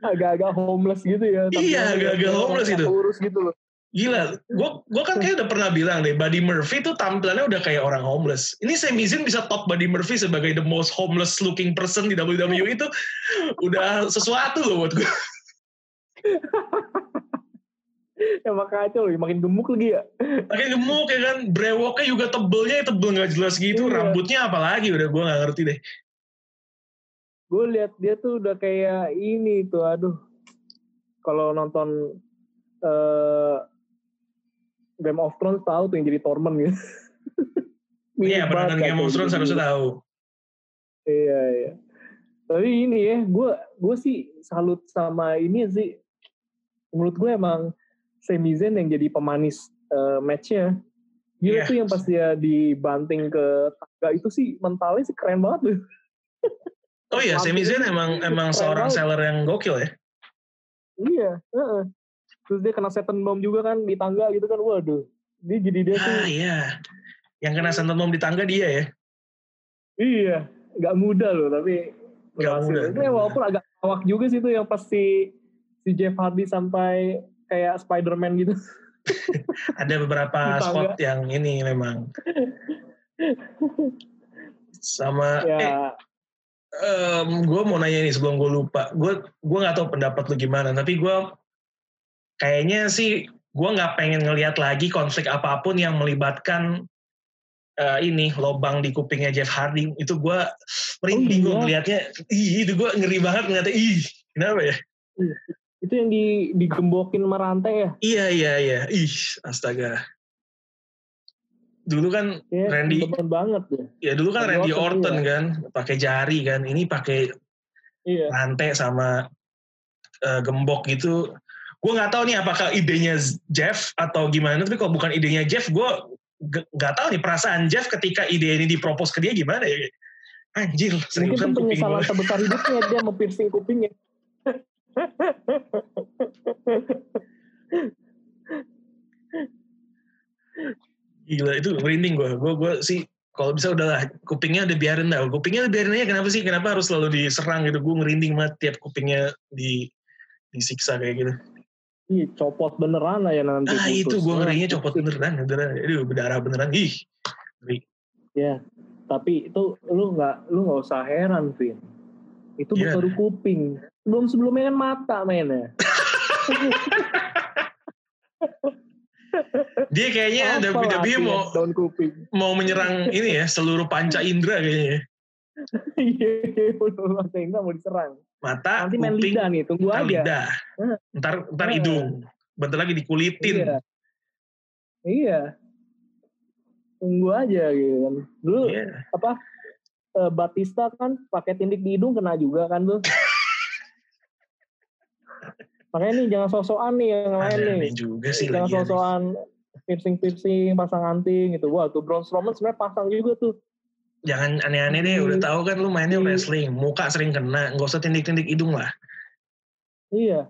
Speaker 2: agak-agak homeless gitu ya.
Speaker 1: Iya, agak-agak homeless gitu.
Speaker 2: Urus gitu loh.
Speaker 1: Gila gue gua kan kayak udah pernah bilang deh Buddy Murphy tuh tampilannya udah kayak orang homeless ini Sami Zayn bisa top Buddy Murphy sebagai the most homeless looking person di WWE itu udah sesuatu loh buat gue
Speaker 2: Ya makanya loh, makin gemuk lagi ya.
Speaker 1: makin gemuk ya kan brewoknya juga tebelnya tebel nggak jelas gitu
Speaker 2: Iya.
Speaker 1: rambutnya apalagi udah gue nggak ngerti deh
Speaker 2: Gue lihat dia tuh udah kayak ini tuh, aduh. Kalau nonton eh Game of Thrones tahu tuh yang jadi Torment gitu.
Speaker 1: Iya, penonton Game of Thrones
Speaker 2: tuh.
Speaker 1: harusnya tahu.
Speaker 2: Iya, iya. Tapi ini ya, gue gue sih salut sama ini sih. Menurut gue emang Sami Zayn yang jadi pemanis eh, matchnya. Gila
Speaker 1: Iya.
Speaker 2: tuh yang pas dia dibanting ke tangga itu sih mentalnya sih keren banget tuh.
Speaker 1: Oh iya, Sami Zayn emang emang seorang seller yang gokil ya.
Speaker 2: Iya, heeh. Terus dia kena setan bomb juga kan di tangga gitu kan. Waduh. Dia jadi dia tuh
Speaker 1: Ah iya, yang kena senton bom di tangga dia ya.
Speaker 2: iya, nggak mudah loh tapi
Speaker 1: Nggak mudah,
Speaker 2: Itu ya walaupun agak awak juga sih itu yang pasti si Jeff Hardy sampai kayak Spider-Man gitu.
Speaker 1: Ada beberapa spot yang ini memang. Sama,
Speaker 2: ya,
Speaker 1: eh, gue mau nanya nih sebelum gue lupa. Gue gue nggak tahu pendapat lu gimana, tapi gue kayaknya sih gue nggak pengen ngelihat lagi konflik apa pun yang melibatkan eh, ini lobang di kupingnya Jeff Hardy. Itu gue merinding
Speaker 2: Oh,
Speaker 1: gue
Speaker 2: iya.
Speaker 1: ngelihatnya. Ih, itu gue ngeri banget ngeliatnya. Ih, kenapa ya?
Speaker 2: itu yang di digembokin merantai ya.
Speaker 1: Iya iya iya. Ih, astaga. Dulu kan
Speaker 2: Ya,
Speaker 1: Randy-
Speaker 2: temen banget ya.
Speaker 1: ya dulu kan
Speaker 2: Randy
Speaker 1: Randy
Speaker 2: Orton,
Speaker 1: Orton kan pakai jari kan. Ini pakai
Speaker 2: Iya.
Speaker 1: rantai sama eh, gembok gitu. Gue nggak tahu nih apakah idenya Jeff atau gimana. Tapi kalau bukan idenya Jeff, gue nggak tahu nih perasaan Jeff ketika ide ini dipropos ke dia gimana ya. Anjir,
Speaker 2: Mungkin itu penyesalan
Speaker 1: gue.
Speaker 2: terbesar hidupnya dia mau piercing kupingnya.
Speaker 1: Gila itu merinding gue. Gue gue sih kalau bisa udahlah kupingnya udah biarin dah. Kupingnya udah biarin aja. Kenapa sih? Kenapa harus selalu diserang gitu? Gue ngerinding banget tiap kupingnya di disiksa kayak gitu.
Speaker 2: Iya, copot beneran lah ya nanti.
Speaker 1: Ah
Speaker 2: putus.
Speaker 1: itu gue ngerinya copot beneran, beneran. Aduh berdarah beneran. Ih, ngeri.
Speaker 2: Ya, tapi itu lu nggak lu nggak usah heran, Vin. Itu
Speaker 1: Iya.
Speaker 2: baru kuping. Sebelum sebelumnya kan mata mainnya.
Speaker 1: Dia kayaknya ada WWE mau
Speaker 2: ya, daun kuping.
Speaker 1: mau menyerang ini ya seluruh panca indera kayaknya.
Speaker 2: Iya, betul mata enggak mau diserang.
Speaker 1: Mata,
Speaker 2: Nanti main
Speaker 1: kuping,
Speaker 2: lidah nih, tunggu
Speaker 1: ntar
Speaker 2: aja.
Speaker 1: lidah, ntar ntar hidung, bentar lagi dikulitin.
Speaker 2: Iya. Iya. Tunggu aja gitu kan. Dulu
Speaker 1: Iya.
Speaker 2: apa eh, Batista kan pakai tindik di hidung kena juga kan tuh. Makanya nih jangan sosokan nih yang lain nih.
Speaker 1: Juga sih
Speaker 2: jangan sosokan piercing piercing pasang anting gitu. Wah tuh Braun Strowman sebenarnya pasang juga tuh.
Speaker 1: Jangan aneh-aneh deh, udah tahu kan lu mainnya
Speaker 2: di-
Speaker 1: wrestling, muka sering kena, nggak usah tindik-tindik hidung lah.
Speaker 2: Iya.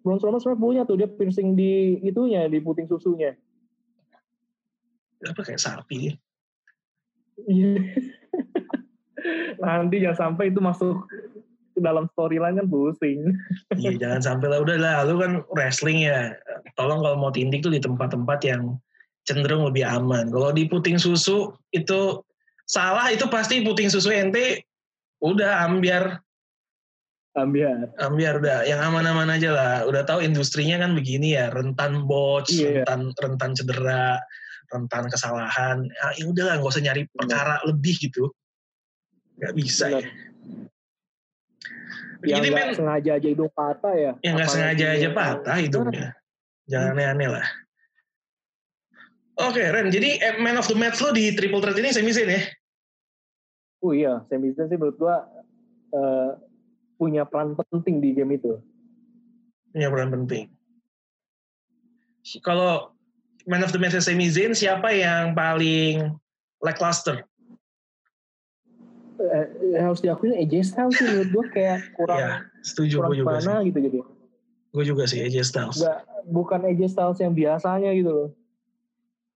Speaker 2: Braun Strowman sebenarnya punya tuh dia piercing di itunya di puting susunya.
Speaker 1: Apa kayak sapi?
Speaker 2: Iya. Nanti jangan sampai itu masuk ke dalam storyline kan pusing.
Speaker 1: Iya jangan sampai lah udah lah lu kan wrestling ya. Tolong kalau mau tindik tuh di tempat-tempat yang cenderung lebih aman. Kalau di puting susu itu salah itu pasti puting susu ente udah ambiar
Speaker 2: Ambiar.
Speaker 1: ambiar udah yang aman-aman aja lah. Udah tahu industrinya kan begini ya rentan botch,
Speaker 2: Iya.
Speaker 1: rentan rentan cedera, rentan kesalahan. Ya, ya udah lah nggak usah nyari perkara lebih gitu. Nggak bisa ya.
Speaker 2: Yang
Speaker 1: Jadi
Speaker 2: nggak
Speaker 1: men
Speaker 2: sengaja aja hidung patah ya.
Speaker 1: yang nggak sengaja aja
Speaker 2: yang-
Speaker 1: patah hidungnya. Jangan aneh-aneh lah. Oke, Ren. Jadi eh, man of the match lo di triple threat ini Sami Zayn ya?
Speaker 2: Oh iya, Sami Zayn sih menurut gua eh, punya peran penting di game itu.
Speaker 1: Punya peran penting. Kalau man of the match Sami Zayn, siapa yang paling lackluster?
Speaker 2: eh, harus diakuin AJ Styles sih menurut gue kayak kurang
Speaker 1: ya, setuju
Speaker 2: kurang mana
Speaker 1: sih.
Speaker 2: gitu jadi
Speaker 1: Gue juga sih AJ Styles.
Speaker 2: nggak bukan AJ Styles yang biasanya gitu loh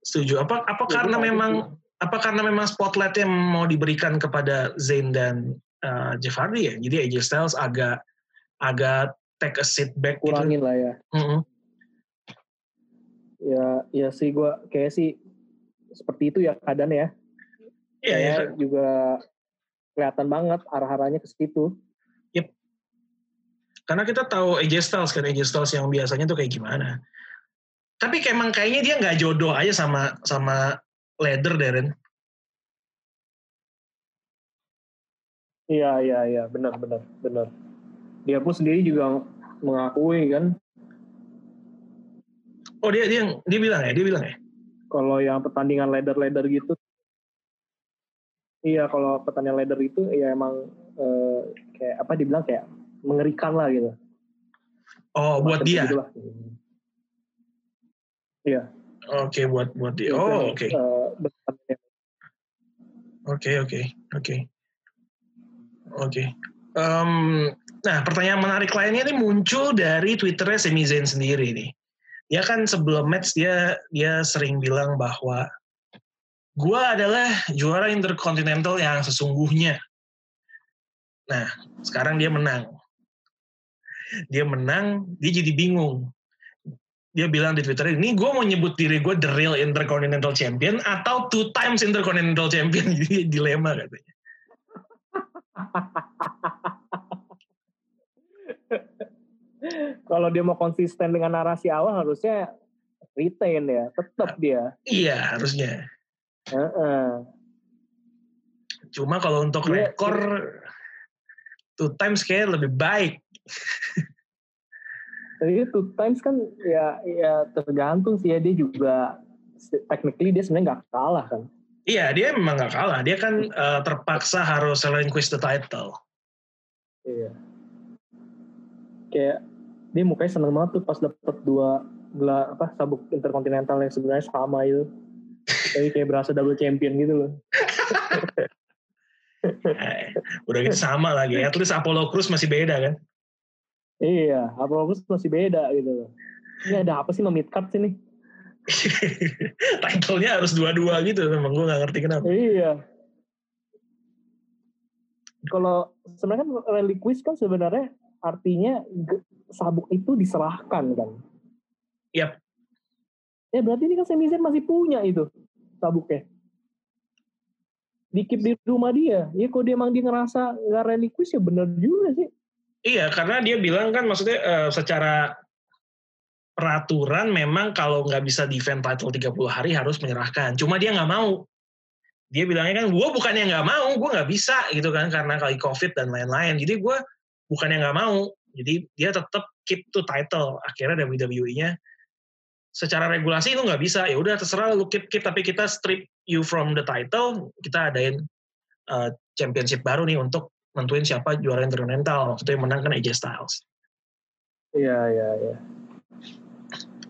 Speaker 1: Setuju. Apa apa
Speaker 2: Ya,
Speaker 1: karena memang
Speaker 2: sih.
Speaker 1: apa karena memang spotlightnya mau diberikan kepada Zayn dan uh, Jeff Hardy ya? Jadi AJ Styles agak agak take a seat back gitu.
Speaker 2: kurangin lah ya
Speaker 1: Mm-mm.
Speaker 2: ya ya sih gue kayak sih seperti itu ya keadaan ya
Speaker 1: Iya, iya.
Speaker 2: Kayak juga kelihatan banget arah-arahnya ke situ
Speaker 1: Karena kita tahu AJ Styles kan AJ Styles yang biasanya tuh kayak gimana. Tapi kayak emang kayaknya dia nggak jodoh aja sama sama leather Darren.
Speaker 2: iya iya iya. Benar benar benar. Dia pun sendiri juga mengakui kan?
Speaker 1: Oh dia dia dia bilang ya? Dia bilang ya.
Speaker 2: kalau yang pertandingan leather-leather gitu. Iya kalau pertandingan leather itu ya emang eh, kayak apa dibilang kayak mengerikan lah gitu.
Speaker 1: Oh buat
Speaker 2: Macam
Speaker 1: dia.
Speaker 2: Begitulah.
Speaker 1: Oke buat buat dia. Oh oke
Speaker 2: eh, pertandingan.
Speaker 1: oke oke oke oke. Nah pertanyaan menarik lainnya ini muncul dari twitternya Sami Zayn sendiri nih. Dia kan sebelum match dia dia sering bilang bahwa gua adalah juara intercontinental yang sesungguhnya. Nah sekarang dia menang. Dia menang, dia jadi bingung. Dia bilang di Twitter ini, gue mau nyebut diri gue the real Intercontinental Champion atau two times Intercontinental Champion. Jadi dilema katanya.
Speaker 2: kalau dia mau konsisten dengan narasi awal harusnya retain ya tetap dia
Speaker 1: Iya harusnya.
Speaker 2: Heeh.
Speaker 1: Cuma kalau untuk
Speaker 2: Iya,
Speaker 1: rekor two times kayak lebih baik.
Speaker 2: Tapi two times kan ya ya tergantung sih ya dia juga technically dia sebenarnya nggak kalah kan.
Speaker 1: Iya dia memang nggak kalah. Dia kan eh, terpaksa harus relinquish the title.
Speaker 2: Iya. Kayak dia mukanya seneng banget tuh pas dapet dua gelar apa sabuk interkontinental yang sebenarnya sama itu. Tapi kayak berasa double champion gitu loh.
Speaker 1: Eh, udah gitu sama lagi. At least Apollo Crews masih beda kan.
Speaker 2: Iya, Apollo Crews masih beda gitu loh. Ini ada apa sih sama mid card sih nih?
Speaker 1: Title-nya harus dua-dua gitu. Memang gue nggak ngerti kenapa.
Speaker 2: Iya. Kalau sebenarnya kan reliquis kan sebenarnya artinya sabuk itu diserahkan kan.
Speaker 1: Yap.
Speaker 2: Ya berarti ini kan Sami Zayn masih punya itu sabuknya. Dikip di rumah dia. Ya kalau dia emang dia ngerasa nggak reliquis ya bener juga sih.
Speaker 1: Iya, karena dia bilang kan maksudnya eh, secara peraturan memang kalau nggak bisa defend title 30 hari harus menyerahkan. Cuma dia nggak mau. Dia bilangnya kan, gue bukannya nggak mau, gue nggak bisa gitu kan karena kali COVID dan lain-lain. Jadi gue bukannya nggak mau. Jadi dia tetap keep to title. Akhirnya WWE-nya secara regulasi itu nggak bisa. Ya udah terserah lu keep keep tapi kita strip you from the title. Kita adain eh, championship baru nih untuk nentuin siapa juara intercontinental. Waktu itu yang menang kan AJ Styles.
Speaker 2: Iya iya iya.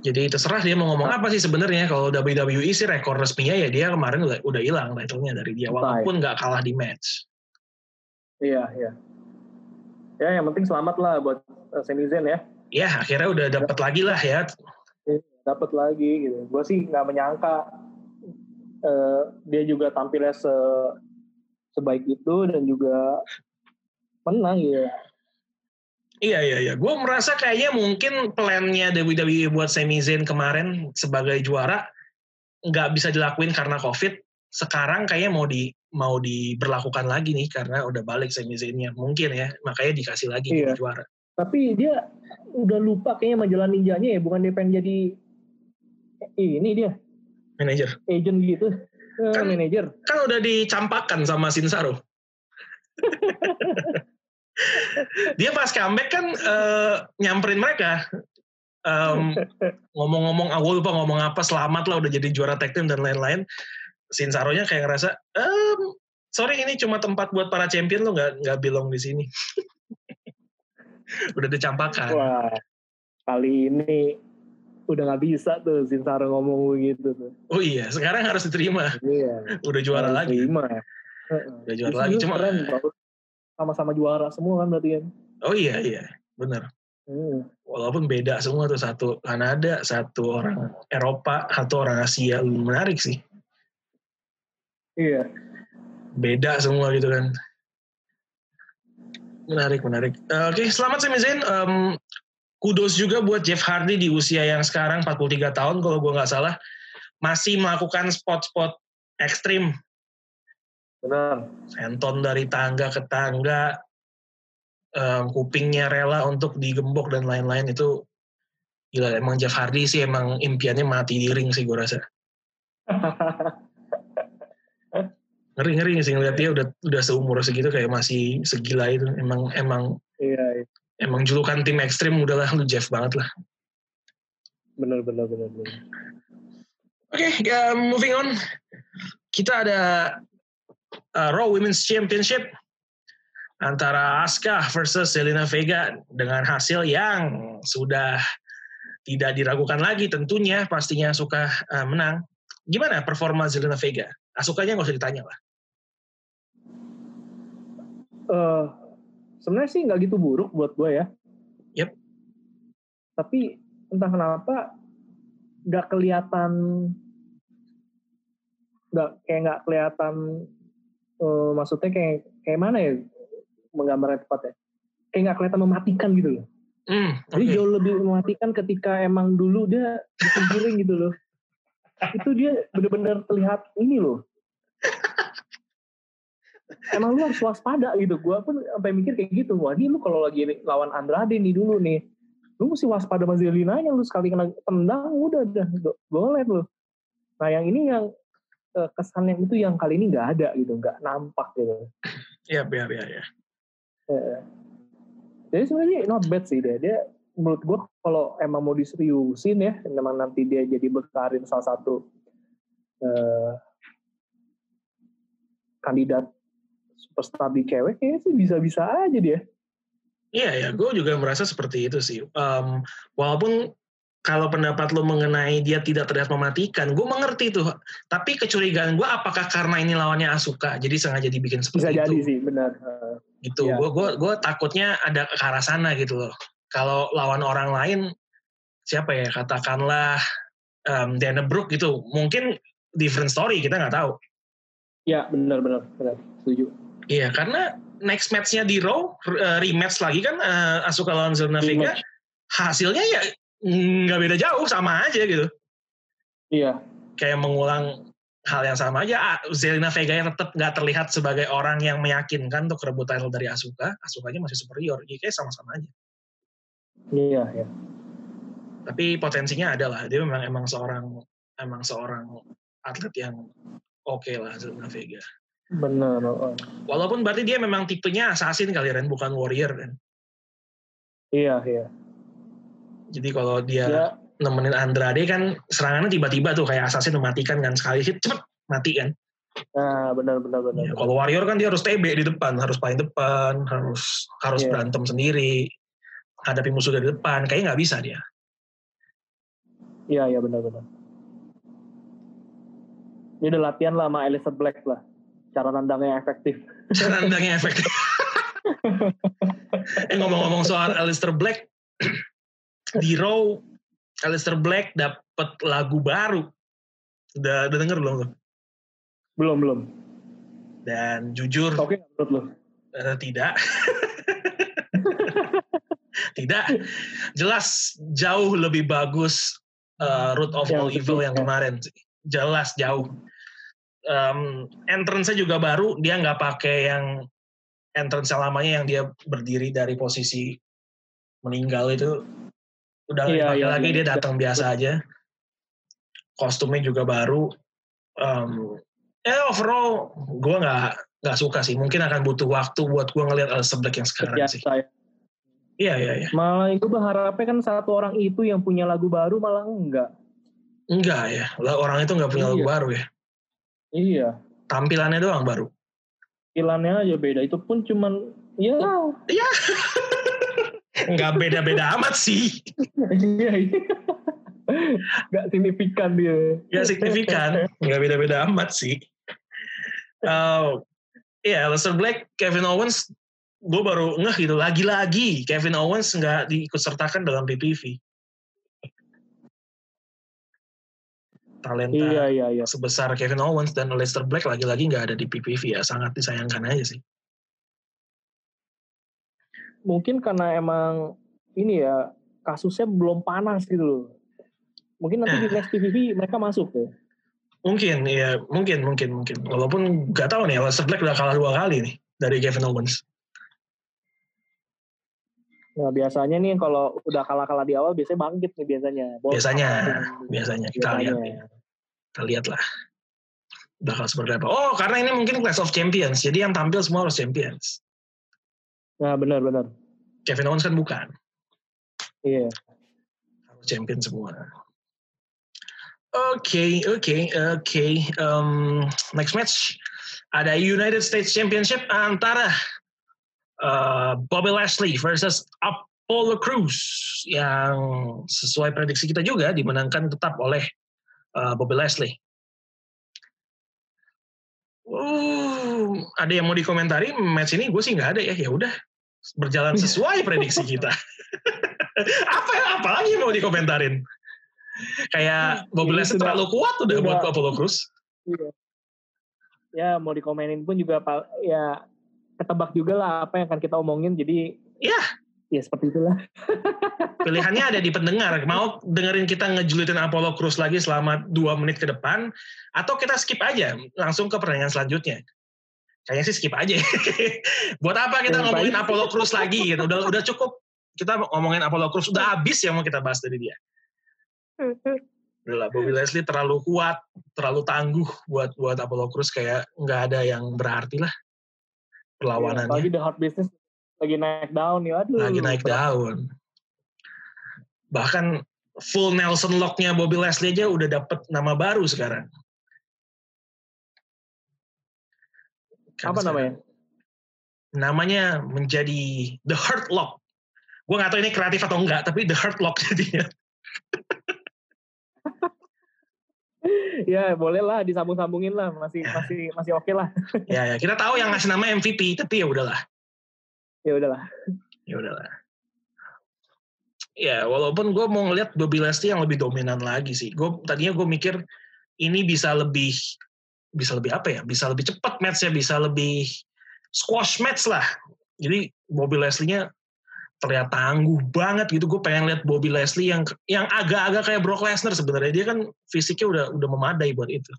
Speaker 1: Jadi terserah dia mau ngomong apa sih sebenarnya. Kalau WWE sih rekor resminya ya dia kemarin udah udah hilang title-nya dari dia walaupun nggak kalah di match.
Speaker 2: Iya iya. Ya yang penting selamat lah buat eh, Sami Zayn ya.
Speaker 1: Ya akhirnya udah dapat lagi lah ya.
Speaker 2: dapat lagi gitu. Gue sih nggak menyangka eh, dia juga tampilnya se sebaik itu dan juga menang gitu.
Speaker 1: Iya iya iya. Gue merasa kayaknya mungkin plannya WWE buat Sami Zayn kemarin sebagai juara nggak bisa dilakuin karena COVID. Sekarang kayaknya mau di mau diberlakukan lagi nih karena udah balik Sami Zayn-nya mungkin ya. Makanya dikasih lagi
Speaker 2: Iya.
Speaker 1: juara.
Speaker 2: Tapi dia udah lupa kayaknya majalah ninjanya ya, bukan dia pengen jadi ini dia
Speaker 1: Manager.
Speaker 2: agent gitu, Eh,
Speaker 1: Kan-
Speaker 2: manager.
Speaker 1: Kan udah dicampakkan sama Sinsaro. dia pas comeback kan eh, nyamperin mereka. Em, ngomong-ngomong, gue lupa ngomong apa, selamat lah udah jadi juara tag team dan lain-lain. Sinsaronya kayak ngerasa, ehm, sorry ini cuma tempat buat para champion lo nggak nggak belong di sini. udah dicampakan.
Speaker 2: Wah, kali ini udah nggak bisa tuh Sinsaro ngomong begitu tuh.
Speaker 1: Oh iya, sekarang harus diterima.
Speaker 2: Iya.
Speaker 1: Udah juara
Speaker 2: harus
Speaker 1: lagi.
Speaker 2: Terima.
Speaker 1: Udah juara lagi cuma
Speaker 2: keren, sama-sama juara semua kan berarti kan.
Speaker 1: Oh iya iya, benar. Hmm. Walaupun beda semua tuh satu Kanada, satu orang Eropa, satu orang Asia, menarik sih.
Speaker 2: Iya.
Speaker 1: Beda semua gitu kan. Menarik, menarik. Uh, Oke, okay, selamat sih Zain. Um, kudos juga buat Jeff Hardy di usia yang sekarang 43 tahun kalau gue nggak salah masih melakukan spot-spot ekstrim.
Speaker 2: Benar.
Speaker 1: Senton dari tangga ke tangga, um, kupingnya rela untuk digembok dan lain-lain itu gila emang Jeff Hardy sih emang impiannya mati di ring sih gue rasa. ngeri ngeri sih ngeliat dia udah udah seumur segitu kayak masih segila itu emang emang
Speaker 2: iya, iya
Speaker 1: emang julukan tim ekstrim udahlah lu Jeff banget lah.
Speaker 2: Benar benar benar. benar.
Speaker 1: Oke, okay, uh, moving on. Kita ada uh, Raw Women's Championship antara Asuka versus Selena Vega dengan hasil yang sudah tidak diragukan lagi tentunya pastinya Asuka uh, menang. Gimana performa Selena Vega? Asukanya nggak usah ditanya lah.
Speaker 2: Uh, sebenarnya sih nggak gitu buruk buat gue ya.
Speaker 1: Yep.
Speaker 2: Tapi entah kenapa nggak kelihatan nggak kayak nggak kelihatan uh, maksudnya kayak kayak mana ya menggambarnya tepatnya kayak nggak kelihatan mematikan gitu loh.
Speaker 1: Mm,
Speaker 2: okay. Jadi jauh lebih mematikan ketika emang dulu dia di gitu loh. Itu dia bener-bener terlihat ini loh emang lu harus waspada gitu. Gue pun sampai mikir kayak gitu. Wah, ini lu kalau lagi lawan Andrade nih dulu nih, lu mesti waspada sama Zelina yang lu sekali kena tendang udah udah golet lu. Nah yang ini yang kesan yang itu yang kali ini nggak ada gitu, nggak nampak gitu.
Speaker 1: Iya, iya, iya. Ya.
Speaker 2: Jadi sebenarnya not bad sih dia. Dia menurut gue kalau emang mau diseriusin ya, memang nanti dia jadi berkarir salah satu uh, kandidat superstar di cewek kayaknya sih bisa-bisa aja dia.
Speaker 1: Iya ya, gue juga merasa seperti itu sih. Um, walaupun kalau pendapat lo mengenai dia tidak terlihat mematikan, gue mengerti tuh. Tapi kecurigaan gue apakah karena ini lawannya Asuka, jadi sengaja dibikin seperti
Speaker 2: Bisa
Speaker 1: itu.
Speaker 2: Bisa jadi sih, benar.
Speaker 1: gitu, gue gue gue takutnya ada ke arah sana gitu loh. Kalau lawan orang lain, siapa ya katakanlah um, Dana Brooke gitu, mungkin different story kita nggak tahu.
Speaker 2: Ya benar benar benar setuju.
Speaker 1: Iya, karena next match-nya di Raw, uh, rematch lagi kan uh, Asuka lawan Zelina Vega, hasilnya ya nggak beda jauh, sama aja gitu.
Speaker 2: Iya.
Speaker 1: Kayak mengulang hal yang sama aja. Ah, Zelina Vega yang tetap nggak terlihat sebagai orang yang meyakinkan untuk rebut title dari Asuka, Asukanya masih superior. Jadi kayak sama-sama aja.
Speaker 2: Iya, iya.
Speaker 1: Tapi potensinya ada lah. Dia memang emang seorang emang seorang atlet yang oke okay lah Zelina Vega.
Speaker 2: Benar. Oh.
Speaker 1: Walaupun berarti dia memang tipenya assassin kali Ren, bukan warrior kan?
Speaker 2: Iya, iya.
Speaker 1: Jadi kalau dia ya. nemenin Andrade kan serangannya tiba-tiba tuh kayak assassin mematikan kan sekali hit cepet mati kan.
Speaker 2: Nah, benar benar benar.
Speaker 1: Ya, kalau warrior kan dia harus TB di depan, harus paling depan, harus harus yeah. berantem sendiri, hadapi musuh dari depan, kayaknya nggak bisa dia.
Speaker 2: Iya iya benar benar. Dia udah latihan lah sama Elisa Black lah cara nandangnya efektif.
Speaker 1: Cara nandangnya efektif. eh ngomong-ngomong soal Alistair Black, di Raw Alistair Black dapat lagu baru. Udah, udah denger belum tuh?
Speaker 2: Belum belum.
Speaker 1: Dan jujur.
Speaker 2: Oke, okay, menurut lo?
Speaker 1: Uh, tidak. tidak. Jelas jauh lebih bagus uh, Root of All Evil yang kemarin. Jelas jauh um, entrance-nya juga baru, dia nggak pakai yang entrance lamanya yang dia berdiri dari posisi meninggal itu udah iya, iya, lagi iya, dia datang iya. biasa aja kostumnya juga baru um, eh overall gue nggak nggak suka sih mungkin akan butuh waktu buat gue ngelihat Alistair Black yang sekarang biasa, sih ya. iya iya iya
Speaker 2: malah itu berharapnya kan satu orang itu yang punya lagu baru malah enggak
Speaker 1: enggak ya orang itu nggak punya iya. lagu baru ya
Speaker 2: Iya.
Speaker 1: Tampilannya doang baru.
Speaker 2: Tampilannya aja beda. Itu pun cuman ya.
Speaker 1: Iya. Nggak beda-beda amat sih.
Speaker 2: iya. iya. Nggak signifikan dia.
Speaker 1: Nggak signifikan. Nggak beda-beda amat sih. Uh, Iya, Aleister Black, Kevin Owens, gue baru ngeh gitu. Lagi-lagi Kevin Owens nggak diikut sertakan dalam PPV. Talenta
Speaker 2: Iya iya iya.
Speaker 1: sebesar Kevin Owens dan Aleister Black lagi-lagi nggak ada di PPV ya. Sangat disayangkan aja sih.
Speaker 2: Mungkin karena emang ini ya kasusnya belum panas gitu loh. Mungkin nanti di
Speaker 1: Nah.
Speaker 2: next PVV mereka masuk ya.
Speaker 1: Mungkin, ya mungkin, mungkin, mungkin. Walaupun nggak tahu nih, Aleister Black udah kalah dua kali nih dari Kevin Owens.
Speaker 2: Nah biasanya nih kalau udah kalah-kalah di awal biasanya bangkit nih biasanya.
Speaker 1: Biasanya, biasanya kita
Speaker 2: biasanya.
Speaker 1: lihat. ya. Kita lihat lah. Bakal seperti apa. Oh, karena ini mungkin Clash of Champions. Jadi yang tampil semua harus Champions.
Speaker 2: Nah benar-benar.
Speaker 1: Kevin Owens kan bukan.
Speaker 2: Iya.
Speaker 1: Harus champion semua. Oke, oke, oke. Um, next match ada United States Championship antara uh, Bobby Lashley versus Apollo Crews yang sesuai prediksi kita juga dimenangkan tetap oleh uh, Bobby Lashley. Uh, ada yang mau dikomentari match ini? Gue sih nggak ada ya. Ya udah berjalan sesuai prediksi kita. apa ya? Apalagi yang mau dikomentarin? Kayak Bobby
Speaker 2: Ini
Speaker 1: Lashley
Speaker 2: sudah-
Speaker 1: terlalu kuat udah
Speaker 2: sudah-
Speaker 1: buat Apollo Crews.
Speaker 2: Iya. Ya mau dikomenin pun juga ya ketebak juga lah apa yang akan kita omongin jadi
Speaker 1: Iya.
Speaker 2: ya seperti itulah.
Speaker 1: Pilihannya ada di pendengar. Mau dengerin kita ngejulitin Apollo Crews lagi selama dua menit ke depan, atau kita skip aja langsung ke pertanyaan selanjutnya. Kayaknya sih skip aja. Buat apa kita ngomongin. Apollo Crews lagi? Gitu. Udah udah cukup. Kita ngomongin Apollo Crews udah habis yang mau kita bahas dari dia. Udah lah, Bobby Leslie terlalu kuat, terlalu tangguh buat buat Apollo Crews kayak nggak ada yang berarti lah perlawanannya.
Speaker 2: Lagi the hot business lagi naik down nih. Aduh.
Speaker 1: lagi naik daun. Bahkan full Nelson Lock-nya Bobby Leslie aja udah dapet nama baru sekarang.
Speaker 2: Apa namanya?
Speaker 1: Namanya menjadi The Hurt Lock. Gue gak tahu ini kreatif atau enggak, tapi The Hurt Lock jadinya.
Speaker 2: ya boleh lah disambung-sambungin lah masih
Speaker 1: Ya.
Speaker 2: masih masih oke lah.
Speaker 1: ya, ya, kita tahu yang ngasih nama MVP, tapi ya udahlah.
Speaker 2: Ya udahlah.
Speaker 1: Ya udahlah. Ya, walaupun gue mau ngeliat Bobby Leslie yang lebih dominan lagi sih. Gue tadinya gue mikir ini bisa lebih bisa lebih apa ya? Bisa lebih cepat matchnya, bisa lebih squash match lah. Jadi Bobby Leslie-nya terlihat tangguh banget gitu. Gue pengen lihat Bobby Leslie yang yang agak-agak kayak Brock Lesnar sebenarnya. Dia kan fisiknya udah udah memadai buat itu.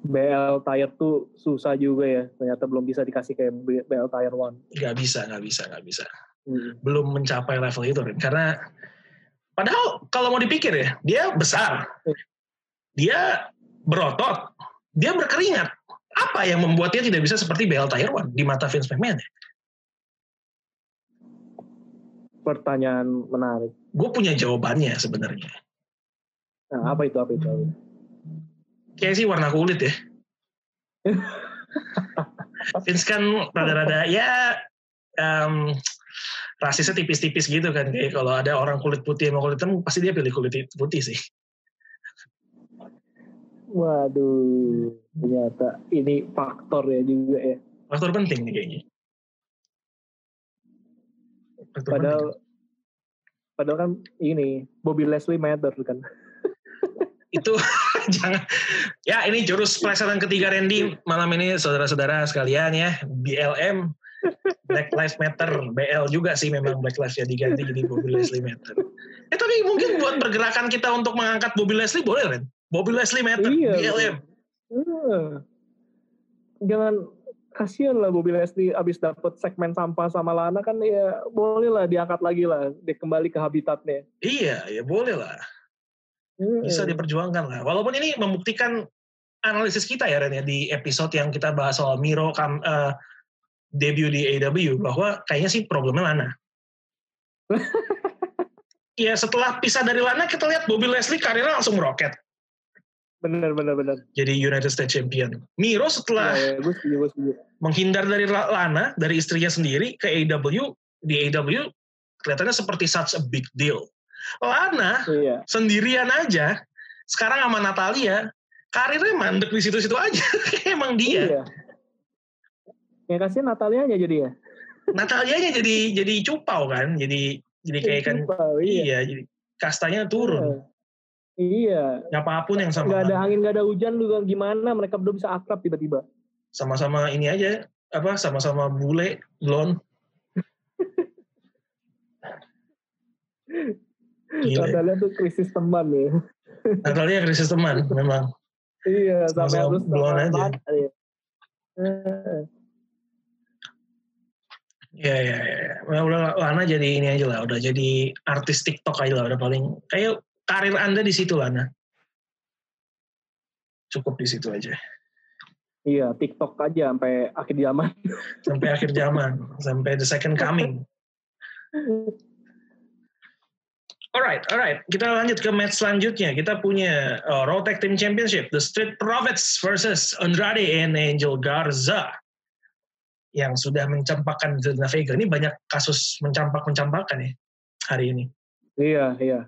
Speaker 2: BL Tire tuh susah juga ya. Ternyata belum bisa dikasih kayak BL Tire One.
Speaker 1: Gak bisa, gak bisa, gak bisa.
Speaker 2: Hmm.
Speaker 1: belum mencapai level itu Rin. karena padahal kalau mau dipikir ya dia besar dia berotot dia berkeringat apa yang membuat dia tidak bisa seperti BL Taiwan di mata Vince McMahon ya?
Speaker 2: Pertanyaan menarik.
Speaker 1: gue punya jawabannya sebenarnya
Speaker 2: Nah, apa itu apa itu? Apa itu?
Speaker 1: kayak sih warna kulit ya Vince kan rada-rada ya em, rasisnya tipis-tipis gitu kan kayak kalau ada orang kulit putih sama kulit hitam pasti dia pilih kulit putih sih
Speaker 2: Waduh, ternyata ini faktor ya juga ya.
Speaker 1: faktor penting nih kayaknya. Faktor
Speaker 2: Padahal padahal kan ini Bobby Leslie matter kan.
Speaker 1: itu jangan. Ya ini jurus pelesetan ketiga Randy malam ini saudara-saudara sekalian ya. BLM Black Lives Matter. BL juga sih memang Black Lives ya diganti jadi Bobby Leslie Matter. Eh tapi mungkin buat pergerakan kita untuk mengangkat Bobby Leslie boleh Ren Bobby Leslie Matter
Speaker 2: Iya,
Speaker 1: BLM
Speaker 2: Hmm. Jangan kasihan lah Bobby Leslie abis dapet segmen sampah sama Lana kan ya boleh lah diangkat lagi lah dia kembali ke habitatnya.
Speaker 1: iya ya boleh lah
Speaker 2: Hmm.
Speaker 1: bisa diperjuangkan lah walaupun ini membuktikan analisis kita ya Ren ya di episode yang kita bahas soal Miro kam, eh, debut di AEW bahwa kayaknya sih problemnya Lana ya setelah pisah dari Lana kita lihat Bobby Leslie karirnya langsung meroket
Speaker 2: Bener bener bener.
Speaker 1: jadi United States Champion Miro setelah
Speaker 2: Ya, ya, gue setuju, gue setuju.
Speaker 1: menghindar dari La- Lana dari istrinya sendiri ke AEW di AEW kelihatannya seperti such a big deal Lana
Speaker 2: Iya.
Speaker 1: sendirian aja sekarang sama Natalia karirnya mandek di situ-situ aja. Emang dia.
Speaker 2: Iya. Ya kasih Natalia aja jadi ya.
Speaker 1: Natalianya jadi jadi cupau kan, jadi jadi kayak kan
Speaker 2: Cupau,
Speaker 1: iya.
Speaker 2: iya.
Speaker 1: jadi kastanya turun.
Speaker 2: Iya.
Speaker 1: Apa pun yang sama
Speaker 2: Gak ada angin, gak ada hujan juga gimana mereka berdua bisa akrab tiba-tiba.
Speaker 1: sama-sama ini aja apa sama-sama bule blond. Ya.
Speaker 2: Natalia tuh krisis teman ya.
Speaker 1: Natalia krisis teman memang.
Speaker 2: Iya, sampai
Speaker 1: Sama-sama
Speaker 2: harus
Speaker 1: blonde
Speaker 2: sama-
Speaker 1: aja.
Speaker 2: Iya. Eh,
Speaker 1: Ya ya ya. ya. Udah Lana jadi ini aja lah, udah jadi artis TikTok aja lah, udah paling kayak karir Anda di situ Lana. Cukup di situ aja.
Speaker 2: Iya, TikTok aja sampai akhir zaman.
Speaker 1: Sampai akhir zaman, sampai the second coming. Alright, alright. Kita lanjut ke match selanjutnya. Kita punya uh, Raw Tag Team Championship, The Street Profits versus Andrade and Angel Garza yang sudah mencampakkan Zelina Vega. Ini banyak kasus mencampak-mencampakan ya hari ini.
Speaker 2: Iya, iya.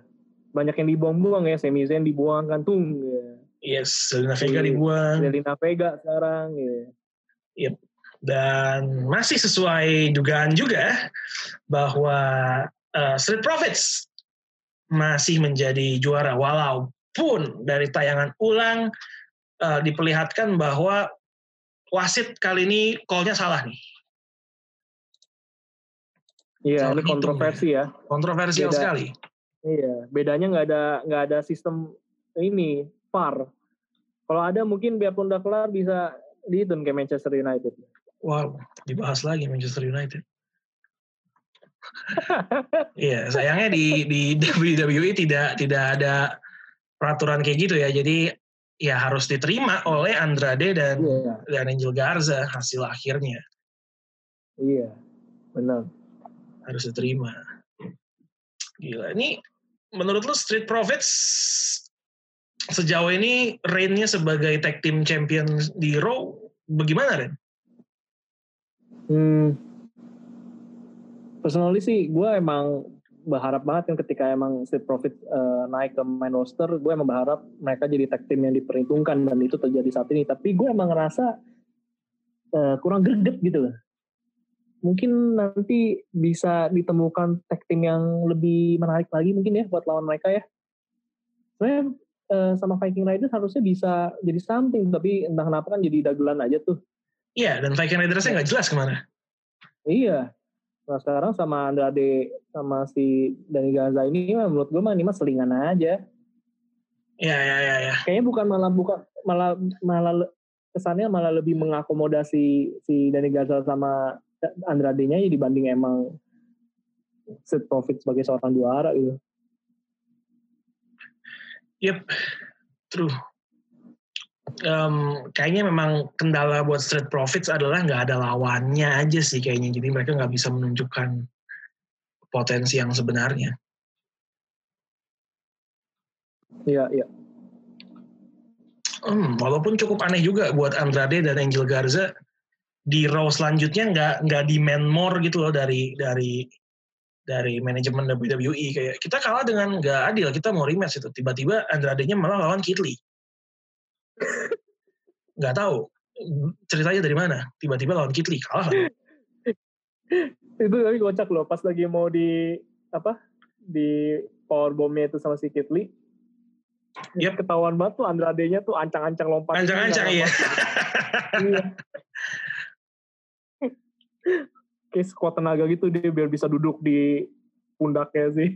Speaker 2: Banyak yang dibuang-buang ya, Sami Zayn dibuang kantung. Ya.
Speaker 1: Yes, Zelina Vega dibuang.
Speaker 2: Zelina Vega sekarang. Ya.
Speaker 1: Dan masih sesuai dugaan juga bahwa uh, Street Profits masih menjadi juara walaupun dari tayangan ulang uh, diperlihatkan bahwa wasit kali ini call-nya salah nih.
Speaker 2: Iya, ini kontroversi ya.
Speaker 1: Kontroversial
Speaker 2: Beda.
Speaker 1: sekali.
Speaker 2: Iya, bedanya nggak ada nggak ada sistem ini VAR. Kalau ada mungkin biarpun udah kelar bisa dihitung kayak Manchester United.
Speaker 1: Wow, dibahas lagi Manchester United. Iya, sayangnya di di WWE tidak tidak ada peraturan kayak gitu ya. Jadi ya harus diterima oleh Andrade dan
Speaker 2: Iya,
Speaker 1: dan Angel Garza hasil akhirnya
Speaker 2: iya, benar.
Speaker 1: harus diterima. Gila, ini menurut lu Street Profits sejauh ini reign-nya sebagai tag team champion di Raw bagaimana Ren?
Speaker 2: Hmm. Personally sih, gue emang berharap banget kan ketika emang Street Profits eh, naik ke main roster, gue emang berharap mereka jadi tag team yang diperhitungkan dan itu terjadi saat ini. Tapi gue emang ngerasa eh, kurang greget gitu loh. Mungkin nanti bisa ditemukan tag team yang lebih menarik lagi mungkin ya buat lawan mereka ya. Sebenarnya eh, sama Viking Raiders harusnya bisa jadi something, tapi entah kenapa kan jadi dagelan aja tuh.
Speaker 1: Iya, dan Viking Raiders-nya nggak jelas ke mana.
Speaker 2: Iya. Nah sekarang sama Andrade sama si Dani Gaza ini menurut gue mah ini mah selingan aja.
Speaker 1: Iya, iya, iya. Ya.
Speaker 2: Kayaknya bukan malah bukan malah malah kesannya malah lebih mengakomodasi si Dani Gaza sama Andrade-nya ya dibanding emang set profit sebagai seorang juara gitu.
Speaker 1: Yep, true. Em, kayaknya memang kendala buat Street Profits adalah nggak ada lawannya aja sih kayaknya. Jadi mereka nggak bisa menunjukkan potensi yang sebenarnya.
Speaker 2: Iya iya.
Speaker 1: Hmm, walaupun cukup aneh juga buat Andrade dan Angel Garza di Raw selanjutnya nggak nggak demand more gitu loh dari dari dari manajemen WWE kayak kita kalah dengan nggak adil kita mau rematch itu tiba-tiba Andrade-nya malah lawan Kit Lee nggak tahu ceritanya dari mana tiba-tiba lawan Kit Lee kalah?
Speaker 2: Itu tapi kocak loh pas lagi mau di apa di powerbomb-nya itu sama si Kit Lee.
Speaker 1: Yep.
Speaker 2: Ketahuan banget tuh Andrade-nya tuh ancang-ancang lompat.
Speaker 1: ancang-ancang iya
Speaker 2: iya. Kayak sekuat tenaga gitu dia biar bisa duduk di pundaknya sih.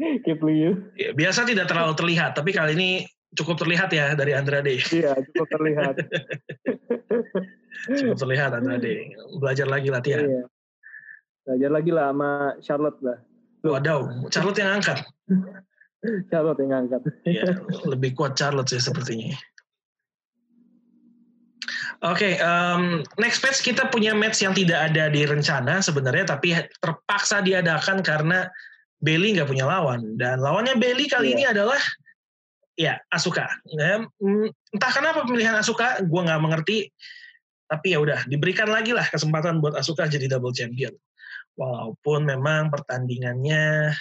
Speaker 2: Kit Lee.
Speaker 1: Ya, biasa tidak terlalu terlihat tapi kali ini cukup terlihat ya dari Andrade
Speaker 2: Iya, cukup terlihat.
Speaker 1: cukup terlihat Andrade belajar lagi latihan
Speaker 2: Iya. Belajar lagi lah sama Charlotte lah.
Speaker 1: wadaw Charlotte yang angkat
Speaker 2: Charlotte yang ngangkat.
Speaker 1: ya, lebih kuat Charlotte sih sepertinya. Oke, em, next match kita punya match yang tidak ada di rencana sebenarnya, tapi terpaksa diadakan karena Bailey nggak punya lawan dan lawannya Bailey kali
Speaker 2: Iya.
Speaker 1: ini adalah ya Asuka. Ya, entah kenapa pemilihan Asuka, gue nggak mengerti. Tapi ya udah diberikan lagi lah kesempatan buat Asuka jadi double champion. Walaupun memang pertandingannya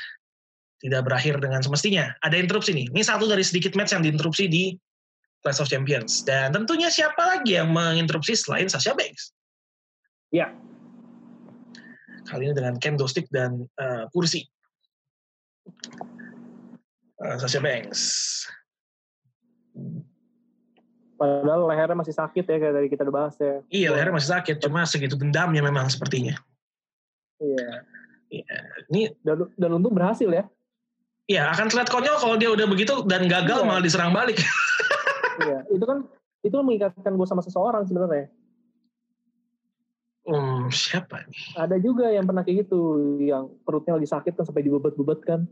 Speaker 1: tidak berakhir dengan semestinya. Ada interupsi nih. Ini satu dari sedikit match yang diinterupsi di Clash of Champions. Dan tentunya siapa lagi yang menginterupsi selain Sasha Banks?
Speaker 2: Ya.
Speaker 1: Kali ini dengan kendo stick dan uh, kursi. Uh, Sasha Banks.
Speaker 2: Padahal lehernya masih sakit ya kayak tadi kita udah bahas ya.
Speaker 1: Iya lehernya masih sakit, cuma segitu dendamnya memang sepertinya.
Speaker 2: Iya.
Speaker 1: Iya. Ini
Speaker 2: dan, dan untung berhasil ya.
Speaker 1: Iya, akan terlihat konyol kalau dia udah begitu dan gagal iya. malah diserang balik.
Speaker 2: iya, itu kan itu mengikatkan gue sama seseorang sebenarnya.
Speaker 1: Hmm, siapa nih?
Speaker 2: Ada juga yang pernah kayak gitu, yang perutnya lagi sakit kan sampai dibebet-bebet kan.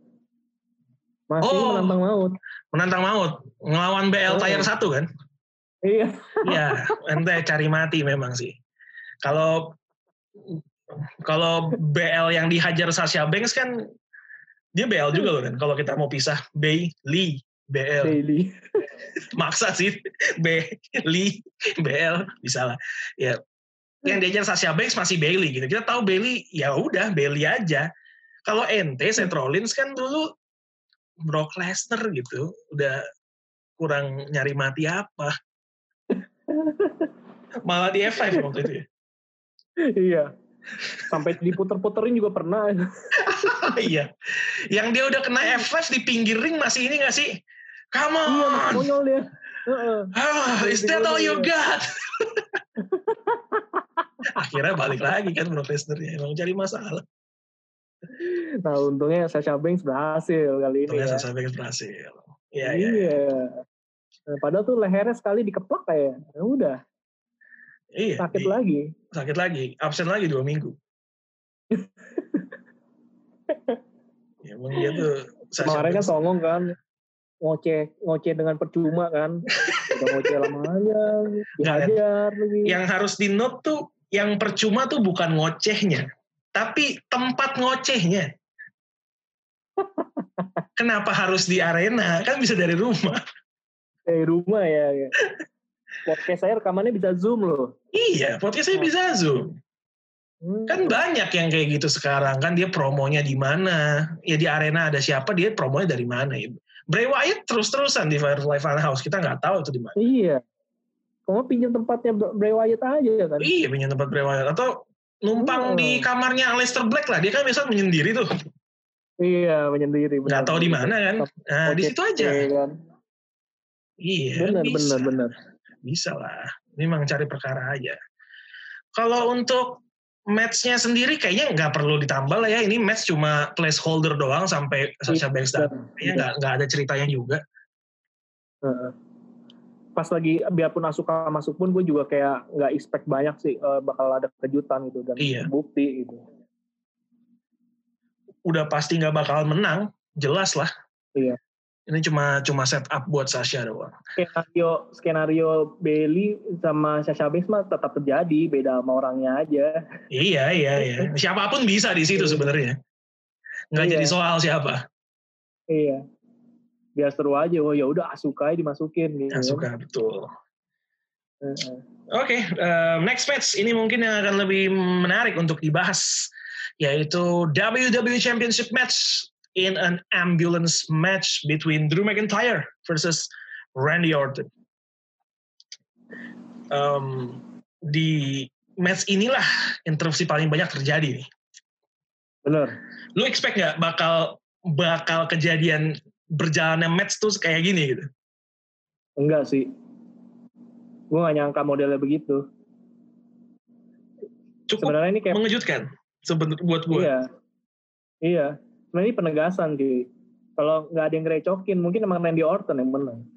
Speaker 2: Masih oh, menantang maut.
Speaker 1: Menantang maut. Ngelawan BL oh. Tire 1 kan?
Speaker 2: Iya.
Speaker 1: Iya, ente cari mati memang sih. Kalau kalau BL yang dihajar Sasha Banks kan dia BL juga loh kan kalau kita mau pisah Bailey BL
Speaker 2: Bailey.
Speaker 1: Maksa sih. Bailey. BL bisa lah. Ya. Yang diajar Sasha Banks masih Bailey gitu. Kita tahu Bailey ya udah Bailey aja. Kalau ente Seth Rollins kan dulu Brock Lesnar gitu. Udah kurang nyari mati apa. Malah di F5 waktu itu ya.
Speaker 2: Iya. Sampai diputer-puterin juga pernah.
Speaker 1: Iya. Yang dia udah kena F5 di pinggir ring masih ini gak sih come on
Speaker 2: iya konyol dia
Speaker 1: ah, is that all you got akhirnya balik lagi kan Brock Lesnar emang cari masalah
Speaker 2: nah untungnya Sasha Banks berhasil kali ini
Speaker 1: untungnya ya. Sasha Banks berhasil
Speaker 2: iya iya, iya. Nah, padahal tuh lehernya sekali dikeplak kayak ya udah
Speaker 1: Iya.
Speaker 2: Sakit di, lagi.
Speaker 1: Sakit lagi. Absen lagi dua minggu. ya, emang dia tuh.
Speaker 2: Kemarin kan songong kan. Ngoceh, ngoceh dengan percuma kan. Udah ngoceh lama aja. Dihajar lagi.
Speaker 1: Yang harus di note tuh, yang percuma tuh bukan ngocehnya. Tapi tempat ngocehnya. Kenapa harus di arena? Kan bisa dari rumah.
Speaker 2: Dari rumah ya. ya podcast saya rekamannya bisa zoom loh.
Speaker 1: Iya, podcast saya bisa zoom. Hmm. Kan banyak yang kayak gitu sekarang kan dia promonya di mana? Ya di arena ada siapa dia promonya dari mana ya? Bray Wyatt terus-terusan di Firefly Funhouse kita nggak tahu itu di mana.
Speaker 2: Iya. Kamu pinjam tempatnya Bray Wyatt aja kan?
Speaker 1: Iya pinjam tempat Bray Wyatt atau numpang hmm. di kamarnya Aleister Black lah dia kan biasa menyendiri tuh.
Speaker 2: Iya menyendiri.
Speaker 1: Nggak tahu di mana kan? Nah di situ aja. Kan? Iya.
Speaker 2: Benar benar benar
Speaker 1: bisa lah. Memang cari perkara aja. Kalau untuk matchnya sendiri kayaknya nggak perlu ditambah lah ya. Ini match cuma placeholder doang sampai Sasha Banks datang. Kayaknya nggak nggak ada ceritanya juga.
Speaker 2: Pas lagi biarpun Asuka masuk pun gue juga kayak nggak expect banyak sih uh, bakal ada kejutan gitu dan iya. bukti gitu.
Speaker 1: Udah pasti nggak bakal menang, jelas lah.
Speaker 2: Iya.
Speaker 1: Ini cuma cuma setup buat Sasha doang.
Speaker 2: Skenario skenario Bailey sama Sasha Banks mah tetap terjadi, beda sama orangnya aja.
Speaker 1: Iya iya iya. Siapa pun bisa di situ sebenarnya. Nggak iya. jadi soal siapa.
Speaker 2: Iya. Biar seru aja. Oh ya udah Asuka dimasukin
Speaker 1: gitu. Asuka betul. Oke, okay, uh, next match ini mungkin yang akan lebih menarik untuk dibahas yaitu WWE Championship match in an ambulance match between Drew McIntyre versus Randy Orton. Um, di match inilah interupsi paling banyak terjadi nih.
Speaker 2: Benar.
Speaker 1: Lu expect nggak bakal bakal kejadian berjalannya match tuh kayak gini gitu?
Speaker 2: Enggak sih. Gue gak nyangka modelnya begitu.
Speaker 1: Cukup Sebenarnya ini kayak mengejutkan sebenarnya buat gue.
Speaker 2: Iya. Iya sebenarnya ini penegasan di kalau nggak ada yang ngerecokin mungkin emang Randy Orton yang menang.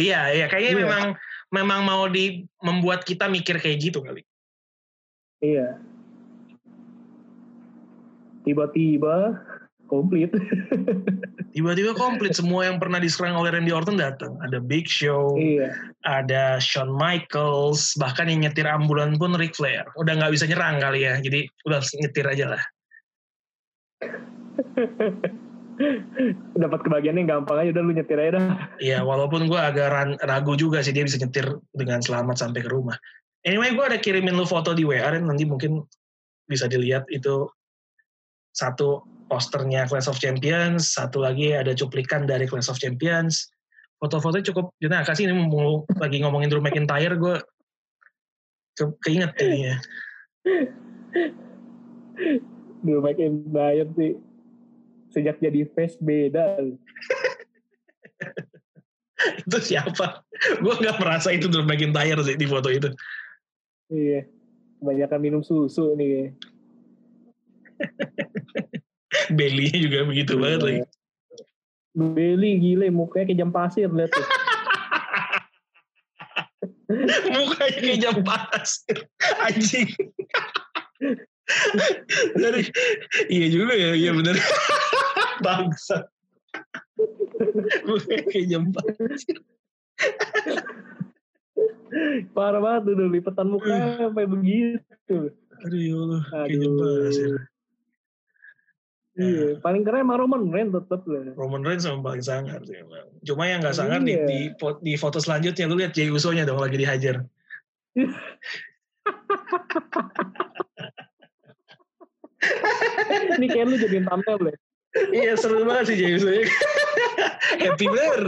Speaker 1: Iya iya. Kayaknya iya. memang memang mau di membuat kita mikir kayak gitu kali.
Speaker 2: Iya. Tiba-tiba komplit.
Speaker 1: Tiba-tiba komplit. Semua yang pernah diserang oleh Randy Orton datang. Ada Big Show
Speaker 2: iya.
Speaker 1: ada Shawn Michaels bahkan yang nyetir ambulan pun Ric Flair. Udah nggak bisa nyerang kali ya. Jadi udah nyetir aja lah
Speaker 2: dapat kebagiannya gampang aja udah lu nyetir aja dah.
Speaker 1: Iya, walaupun gue agak ragu juga sih dia bisa nyetir dengan selamat sampai ke rumah. Anyway, gue ada kirimin lu foto di WA, nanti mungkin bisa dilihat itu satu posternya Clash of Champions, satu lagi ada cuplikan dari Clash of Champions. foto-fotonya cukup nah kasih ini mau lagi ngomongin Drew McIntyre gue ke- keinget jadinya
Speaker 2: Drew McIntyre sih sejak jadi face beda.
Speaker 1: itu siapa gue nggak merasa itu Drew McIntyre sih di foto itu
Speaker 2: Iya. Kebanyakan minum susu nih.
Speaker 1: Bailey juga begitu banget lagi
Speaker 2: Beli gile mukanya kayak jam pasir lihat tuh.
Speaker 1: mukanya kayak jam pasir anjing dari iya juga ya iya bener bangsa kayak pasir
Speaker 2: Parah banget tuh lipetan mukanya sampai begitu.
Speaker 1: aduh ya Allah kayak
Speaker 2: Aduh. Iya, paling keren emang Roman Reigns tetep lah.
Speaker 1: Roman Reigns memang paling sangar sih emang. Cuma yang nggak sangar
Speaker 2: Iya.
Speaker 1: di, di foto selanjutnya lu lihat Jey Uso-nya dong lagi dihajar.
Speaker 2: Ini kayak lu jadiin thumbnail deh.
Speaker 1: iya seru banget sih Uso-nya. Happy bener.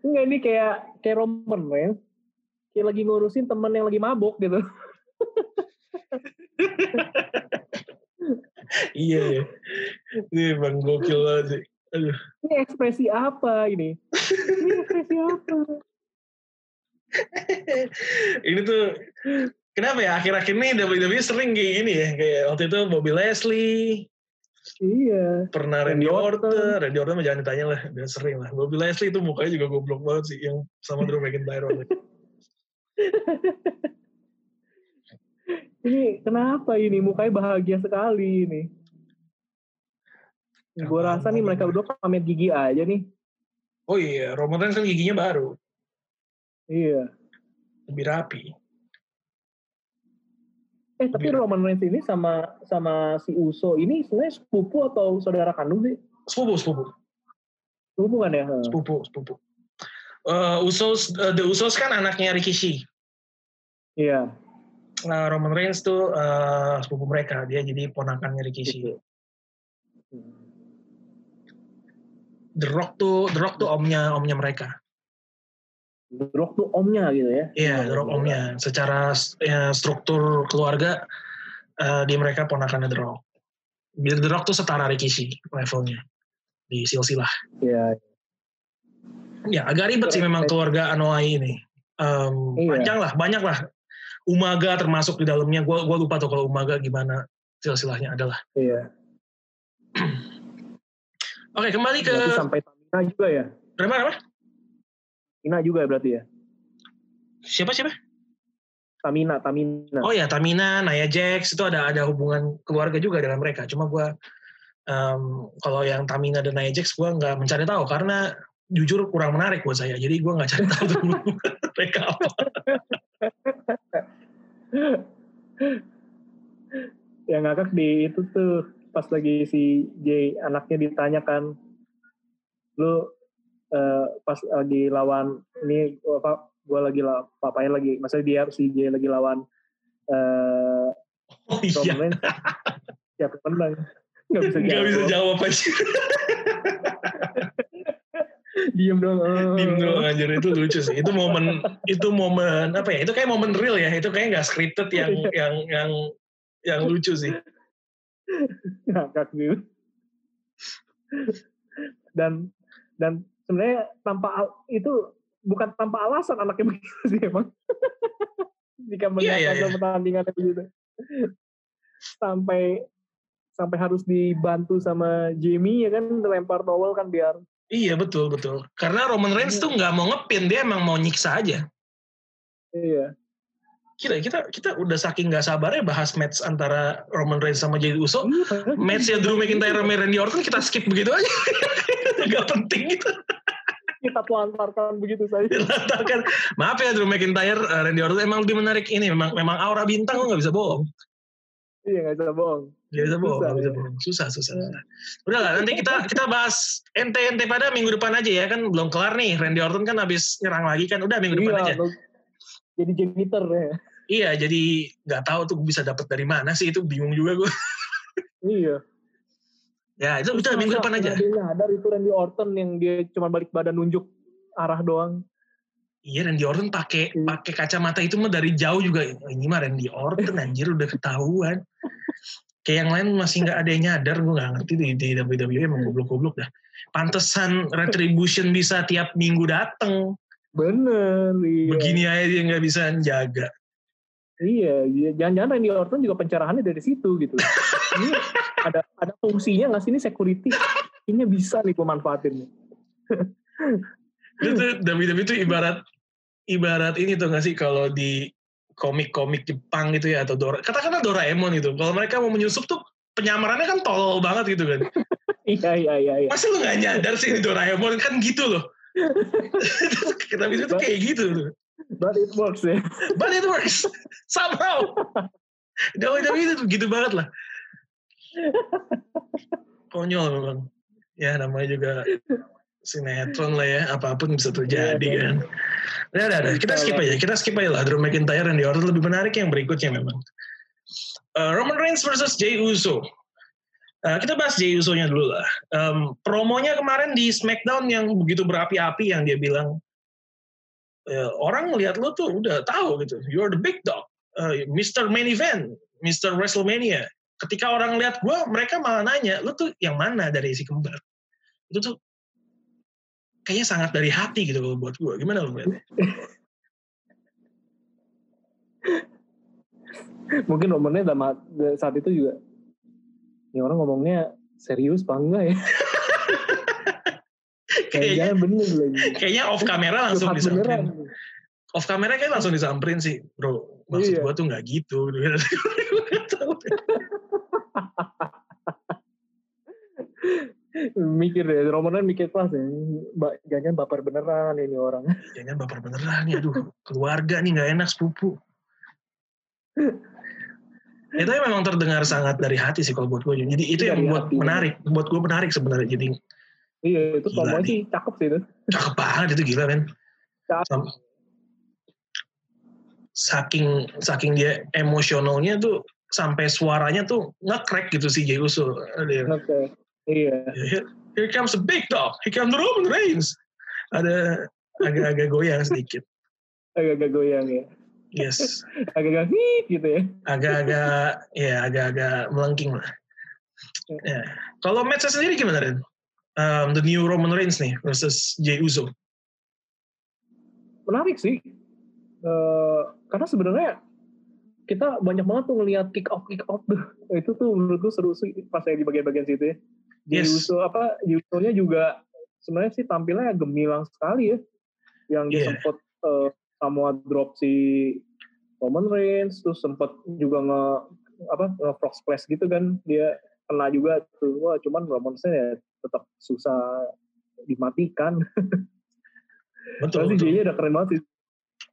Speaker 2: Enggak ini kayak kayak Roman Reigns kayak lagi ngurusin temen yang lagi mabok gitu.
Speaker 1: iya ya. Ini emang gokil banget sih. Aduh.
Speaker 2: Ini ekspresi apa ini? Ini ekspresi apa?
Speaker 1: ini tuh kenapa ya akhir-akhir ini WWE sering kayak gini ya kayak waktu itu Bobby Leslie
Speaker 2: Iya.
Speaker 1: pernah Randy
Speaker 2: Randy Orton.
Speaker 1: Orton Randy Orton mah jangan ditanya lah udah sering lah Bobby Leslie itu mukanya juga goblok banget sih yang sama Drew McIntyre.
Speaker 2: Ini kenapa ini mukanya bahagia sekali ini? Gue rasa nih mereka berdua pamer gigi aja nih.
Speaker 1: oh iya Roman Reigns kan giginya baru
Speaker 2: Iya.
Speaker 1: lebih rapi
Speaker 2: Eh tapi Roman Reigns ini sama sama si Uso ini sebenarnya sepupu atau saudara kandung sih?
Speaker 1: sepupu sepupu
Speaker 2: Sepupu kan ya?
Speaker 1: sepupu sepupu Uh, Usos uh, The Usos kan anaknya Rikishi
Speaker 2: Iya.
Speaker 1: Nah, Roman Reigns tuh uh, sepupu mereka dia jadi ponakannya Rikishi
Speaker 2: Gitu.
Speaker 1: The Rock tuh The Rock tuh omnya omnya mereka
Speaker 2: Rock tuh omnya gitu ya?
Speaker 1: Iya, The Rock omnya. Secara ya, struktur keluarga, uh, di mereka ponakannya Rock. Biar The Rock tuh setara Rikishi levelnya di silsilah.
Speaker 2: Iya.
Speaker 1: Ya, agak ribet sih memang keluarga Anoa'i ini. Um,
Speaker 2: Iya.
Speaker 1: Panjang lah, banyak lah. Umaga termasuk di dalamnya. Gue gua lupa tuh kalau Umaga gimana silsilahnya adalah.
Speaker 2: Iya.
Speaker 1: Oke, kembali ke...
Speaker 2: Berarti sampai Tamina juga ya?
Speaker 1: Berapa, apa?
Speaker 2: Tamina juga berarti ya?
Speaker 1: Siapa, siapa?
Speaker 2: Tamina, Tamina.
Speaker 1: Oh ya, Tamina, Naya Jax, itu ada ada hubungan keluarga juga dengan mereka. Cuma gue, um, kalau yang Tamina dan Naya Jax, gue nggak mencari tahu karena jujur kurang menarik buat saya. Jadi gue nggak cari tahu tuh mereka apa.
Speaker 2: yang ngakak di itu tuh pas lagi si Jay anaknya ditanyakan lu eh, pas lagi lawan ini apa gua lagi la, papanya lagi maksudnya dia si Jay lagi lawan eh
Speaker 1: Oh iya,
Speaker 2: siapa menang nggak bisa
Speaker 1: nggak bisa jawab aja.
Speaker 2: diem dong oh.
Speaker 1: Diem doang anjir itu lucu sih. Itu momen itu momen apa ya? Itu kayak momen real ya. Itu kayak nggak scripted yang yang yang yang lucu sih.
Speaker 2: ngakak gitu dan dan sebenarnya tanpa itu bukan tanpa alasan anaknya begitu sih emang jika
Speaker 1: Iya,
Speaker 2: melihat
Speaker 1: iya,
Speaker 2: hasil
Speaker 1: iya.
Speaker 2: pertandingannya begitu sampai sampai harus dibantu sama Jamie ya kan lempar towel kan biar
Speaker 1: Iya betul betul. Karena Roman Reigns tuh nggak mau ngepin, dia emang mau nyiksa aja.
Speaker 2: iya
Speaker 1: Kita kita kita udah saking nggak sabarnya bahas match antara Roman Reigns sama Jey Uso.
Speaker 2: Iya,
Speaker 1: Matchnya Drew McIntyre sama Randy Orton kita skip begitu aja. Gak penting gitu.
Speaker 2: kita telantarkan begitu saja.
Speaker 1: Maaf ya Drew McIntyre, uh, Randy Orton emang lebih menarik ini. Memang memang aura bintang lo nggak bisa bohong.
Speaker 2: iya nggak bisa bohong
Speaker 1: Gak bisa bohong,
Speaker 2: Susah,
Speaker 1: nggak bisa
Speaker 2: ya.
Speaker 1: bohong. Susah, susah,
Speaker 2: Ya.
Speaker 1: susah. Udah lah, nanti kita kita bahas ente-ente pada minggu depan aja ya kan belum kelar nih. Randy Orton kan habis nyerang lagi kan. Udah minggu depan aja.
Speaker 2: iya lo- jadi janitor ya
Speaker 1: Iya, jadi nggak tahu tuh bisa dapat dari mana sih itu bingung juga gue.
Speaker 2: iya
Speaker 1: Ya itu udah minggu depan aja.
Speaker 2: Dia ada itu Randy Orton yang dia cuma balik badan nunjuk arah doang.
Speaker 1: Iya Randy Orton pakai
Speaker 2: Hmm.
Speaker 1: pakai kacamata itu mah dari jauh juga ini mah Randy Orton anjir udah ketahuan. Kayak yang lain masih nggak ada yang nyadar gue nggak ngerti di, di WWE emang goblok-goblok dah. Pantesan Retribution bisa tiap minggu dateng.
Speaker 2: Bener, iya.
Speaker 1: Begini aja dia nggak bisa jaga.
Speaker 2: Iya, iya. jangan-jangan Randy Orton juga pencerahannya dari situ gitu. ini ada ada fungsinya nggak sih ini security? Ini bisa nih gue manfaatin.
Speaker 1: Itu WWE itu ibarat ibarat ini tuh nggak sih kalau di komik-komik Jepang gitu ya atau Dora katakanlah Doraemon itu kalau mereka mau menyusup tuh penyamarannya kan tolol banget gitu kan
Speaker 2: iya, iya, iya. iya.
Speaker 1: masa lu nggak nyadar sih di Doraemon kan gitu loh kita bisa tuh kayak gitu loh.
Speaker 2: But it works ya.
Speaker 1: but it works somehow WWE itu gitu banget lah konyol memang ya namanya juga sinetron lah ya apa pun bisa terjadi
Speaker 2: Iya,
Speaker 1: kan Udah, udah, udah. Kita skip aja. Kita skip aja lah. Drew McIntyre dan The Orton lebih menarik yang berikutnya memang. Uh, Roman Reigns versus Jey Uso. Uh, kita bahas Jey Uso-nya dulu lah. Um, promonya kemarin di SmackDown yang begitu berapi-api yang dia bilang, "Eh, orang melihat lo tuh udah tahu gitu. You're the big dog. Uh, Mr. Main Event. Mr. WrestleMania. Ketika orang lihat gue, mereka malah nanya, lo tuh yang mana dari si kembar? Itu tuh kayaknya sangat dari hati gitu kalau buat gue. Gimana lo melihatnya?
Speaker 2: Mungkin momennya dalam saat itu juga. Ini orang ngomongnya serius apa enggak ya?
Speaker 1: Kayaknya,
Speaker 2: bener lagi.
Speaker 1: kayaknya off kamera langsung disamperin.
Speaker 2: beneran.
Speaker 1: Off kamera kayak langsung disamperin sih, bro. Maksud
Speaker 2: Iya.
Speaker 1: gue tuh nggak gitu. Gua
Speaker 2: mikir deh, Roman Reigns mikir kelas ya. Mbak, jangan baper beneran ini orang.
Speaker 1: Jangan baper beneran ya, aduh keluarga nih nggak enak sepupu. Itu memang terdengar sangat dari hati sih kalau buat gue. Jadi itu yang buat
Speaker 2: hati.
Speaker 1: menarik, buat gue menarik sebenarnya. Jadi
Speaker 2: Iya, itu
Speaker 1: nih.
Speaker 2: sih cakep sih itu.
Speaker 1: cakep banget itu gila men.
Speaker 2: Cakep.
Speaker 1: Saking saking dia emosionalnya tuh sampai suaranya tuh nge-crack gitu si Jey Uso.
Speaker 2: Oke. Iya.
Speaker 1: Here, here comes the big dog. Here comes the Roman Reigns. Ada agak-agak goyang sedikit.
Speaker 2: Agak-agak goyang ya.
Speaker 1: Yes.
Speaker 2: Agak-agak hit gitu ya.
Speaker 1: Agak-agak, ya agak-agak melengking lah. Ya. Kalau matchnya sendiri gimana, Ren? Um, the new Roman Reigns nih versus Jey Uso.
Speaker 2: Menarik sih. Eh, karena sebenarnya kita banyak banget tuh ngelihat kick off kick off tuh. Itu tuh menurut gue seru sih pas saya di bagian-bagian situ ya. Jey
Speaker 1: Yes.
Speaker 2: Uso apa Uso-nya juga sebenarnya sih tampilnya gemilang sekali ya. Yang dia
Speaker 1: Iya.
Speaker 2: sempat eh, Samoa drop si Roman Reigns terus sempat juga nge apa nge frog splash gitu kan dia kena juga tuh wah cuman Roman Reigns ya tetap susah dimatikan
Speaker 1: Betul.
Speaker 2: tapi. Jay udah keren banget sih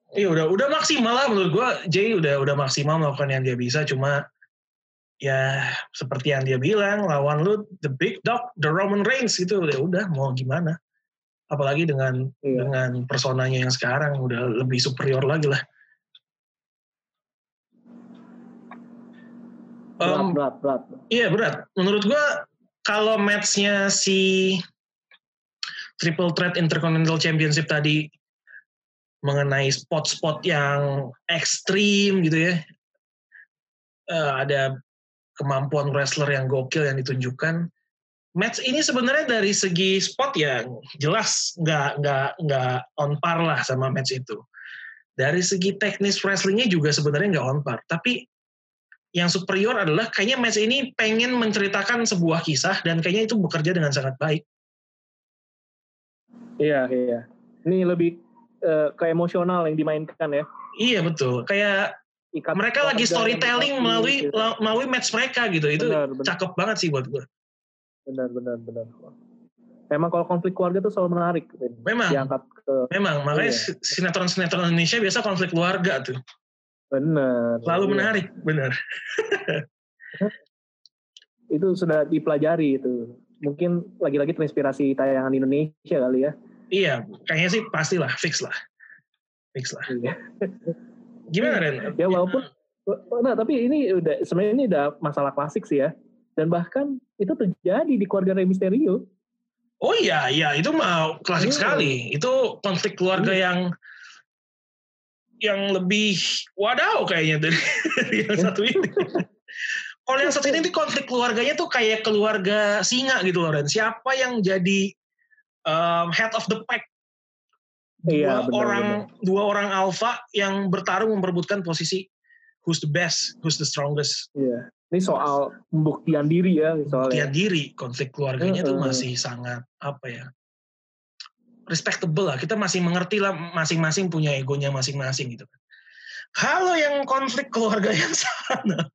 Speaker 1: Iya udah udah maksimal lah menurut gua. Jay udah udah maksimal melakukan yang dia bisa. Cuma ya seperti yang dia bilang lawan lu the big dog the Roman Reigns gitu udah udah mau gimana. Apalagi dengan
Speaker 2: Iya.
Speaker 1: dengan personanya yang sekarang udah lebih superior lagi lah.
Speaker 2: berat
Speaker 1: Um,
Speaker 2: berat berat
Speaker 1: Iya berat. Menurut gua kalau matchnya si Triple Threat Intercontinental Championship tadi mengenai spot-spot yang ekstrim gitu ya, eh, ada kemampuan wrestler yang gokil yang ditunjukkan. Match ini sebenarnya dari segi spot ya jelas nggak nggak nggak on par lah sama match itu. Dari segi teknis wrestlingnya juga sebenarnya nggak on par. Tapi yang superior adalah kayaknya match ini pengen menceritakan sebuah kisah dan kayaknya itu bekerja dengan sangat baik.
Speaker 2: iya iya ini lebih eh, ke emosional yang dimainkan ya
Speaker 1: Iya betul. Kayak
Speaker 2: Ikat
Speaker 1: mereka lagi storytelling melalui
Speaker 2: gitu.
Speaker 1: melalui match mereka gitu. Itu
Speaker 2: benar benar
Speaker 1: cakep banget sih buat gue.
Speaker 2: benar benar benar Emang kalau konflik keluarga tuh selalu menarik.
Speaker 1: Memang.
Speaker 2: Diangkat ke
Speaker 1: Memang makanya
Speaker 2: Iya.
Speaker 1: sinetron-sinetron Indonesia biasa konflik keluarga tuh.
Speaker 2: Benar.
Speaker 1: Selalu
Speaker 2: Iya.
Speaker 1: menarik, benar.
Speaker 2: Itu sudah dipelajari itu. Mungkin lagi-lagi terinspirasi tayangan Indonesia kali ya.
Speaker 1: Iya, kayaknya sih pastilah, fix lah. Fix lah.
Speaker 2: Iya.
Speaker 1: Gimana Ren?
Speaker 2: Ya walaupun Nah, tapi ini udah sebenarnya ini udah masalah klasik sih ya. Dan bahkan itu terjadi di keluarga Rey Mysterio.
Speaker 1: Oh iya, iya itu mah klasik
Speaker 2: Iya.
Speaker 1: sekali. Itu konflik keluarga
Speaker 2: Iya.
Speaker 1: yang yang lebih wadaw kayaknya dari, dari yang satu ini. Kalau yang satu ini tuh konflik keluarganya tuh kayak keluarga singa gitu loh, Ren. Siapa yang jadi um, head of the pack? Dua
Speaker 2: Iya, benar,
Speaker 1: orang dua orang alpha yang bertarung memperebutkan posisi who's the best, who's the strongest.
Speaker 2: Iya. Ini soal pembuktian diri ya soalnya.
Speaker 1: Buktian diri konflik keluarganya tuh
Speaker 2: Mm-mm.
Speaker 1: masih sangat apa ya respectable lah. Kita masih mengerti lah masing-masing punya egonya masing-masing gitu kalau yang konflik keluarga yang sana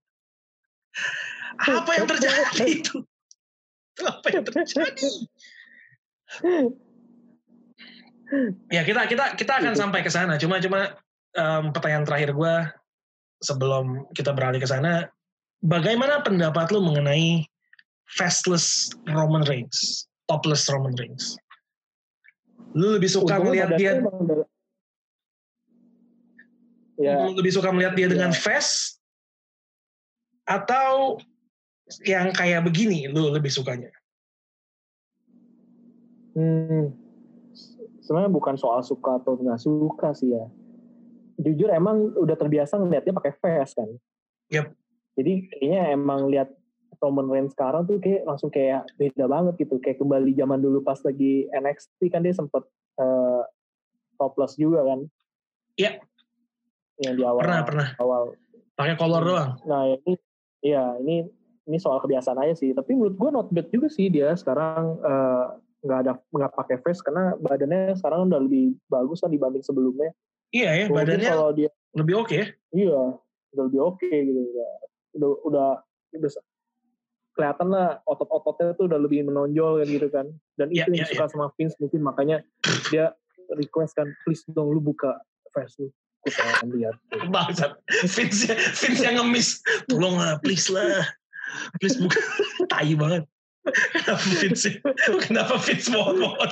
Speaker 1: apa yang terjadi itu? Apa yang terjadi? Ya kita kita kita akan sampai ke sana. Cuma cuma em, pertanyaan terakhir gue sebelum kita beralih ke sana bagaimana pendapat lu mengenai fastless Roman Reigns? Topless Roman Reigns lu lebih suka
Speaker 2: Untungnya
Speaker 1: melihat dia
Speaker 2: Ya,
Speaker 1: lu lebih suka melihat dia dengan
Speaker 2: Ya.
Speaker 1: fast atau yang kayak begini lu lebih sukanya
Speaker 2: hmm, sebenarnya bukan soal suka atau nggak suka sih ya. Jujur emang udah terbiasa ngeliatnya pakai face kan.
Speaker 1: Yap.
Speaker 2: Jadi kayaknya emang lihat Roman Reigns sekarang tuh kayak langsung kayak beda banget gitu. Kayak kembali zaman dulu pas lagi NXT kan dia sempet eh, topless juga kan.
Speaker 1: Iya.
Speaker 2: Yang di awal.
Speaker 1: pernah pernah
Speaker 2: awal
Speaker 1: pakai kolor
Speaker 2: Hmm.
Speaker 1: doang
Speaker 2: Nah ini, iya ini ini soal kebiasaan aja sih. Tapi menurut gue not bad juga sih dia sekarang eh, nggak ada nggak pakai face karena badannya sekarang udah lebih bagus kan dibanding sebelumnya.
Speaker 1: iya ya
Speaker 2: Mungkin
Speaker 1: badannya
Speaker 2: kalau dia
Speaker 1: lebih oke ya
Speaker 2: iya udah lebih oke gitu udah udah udah, kelihatan lah otot-ototnya tuh udah lebih menonjol kan gitu kan. Dan
Speaker 1: Iya,
Speaker 2: itu yang
Speaker 1: iya,
Speaker 2: suka sama Vince mungkin makanya dia request kan please dong lu buka face lu. Gue pengen lihat.
Speaker 1: bangsat. Vince Vince yang ngemis tolong lah please lah. Please bukan tai banget. Kenapa Vince kenapa Vince mohon-mohon?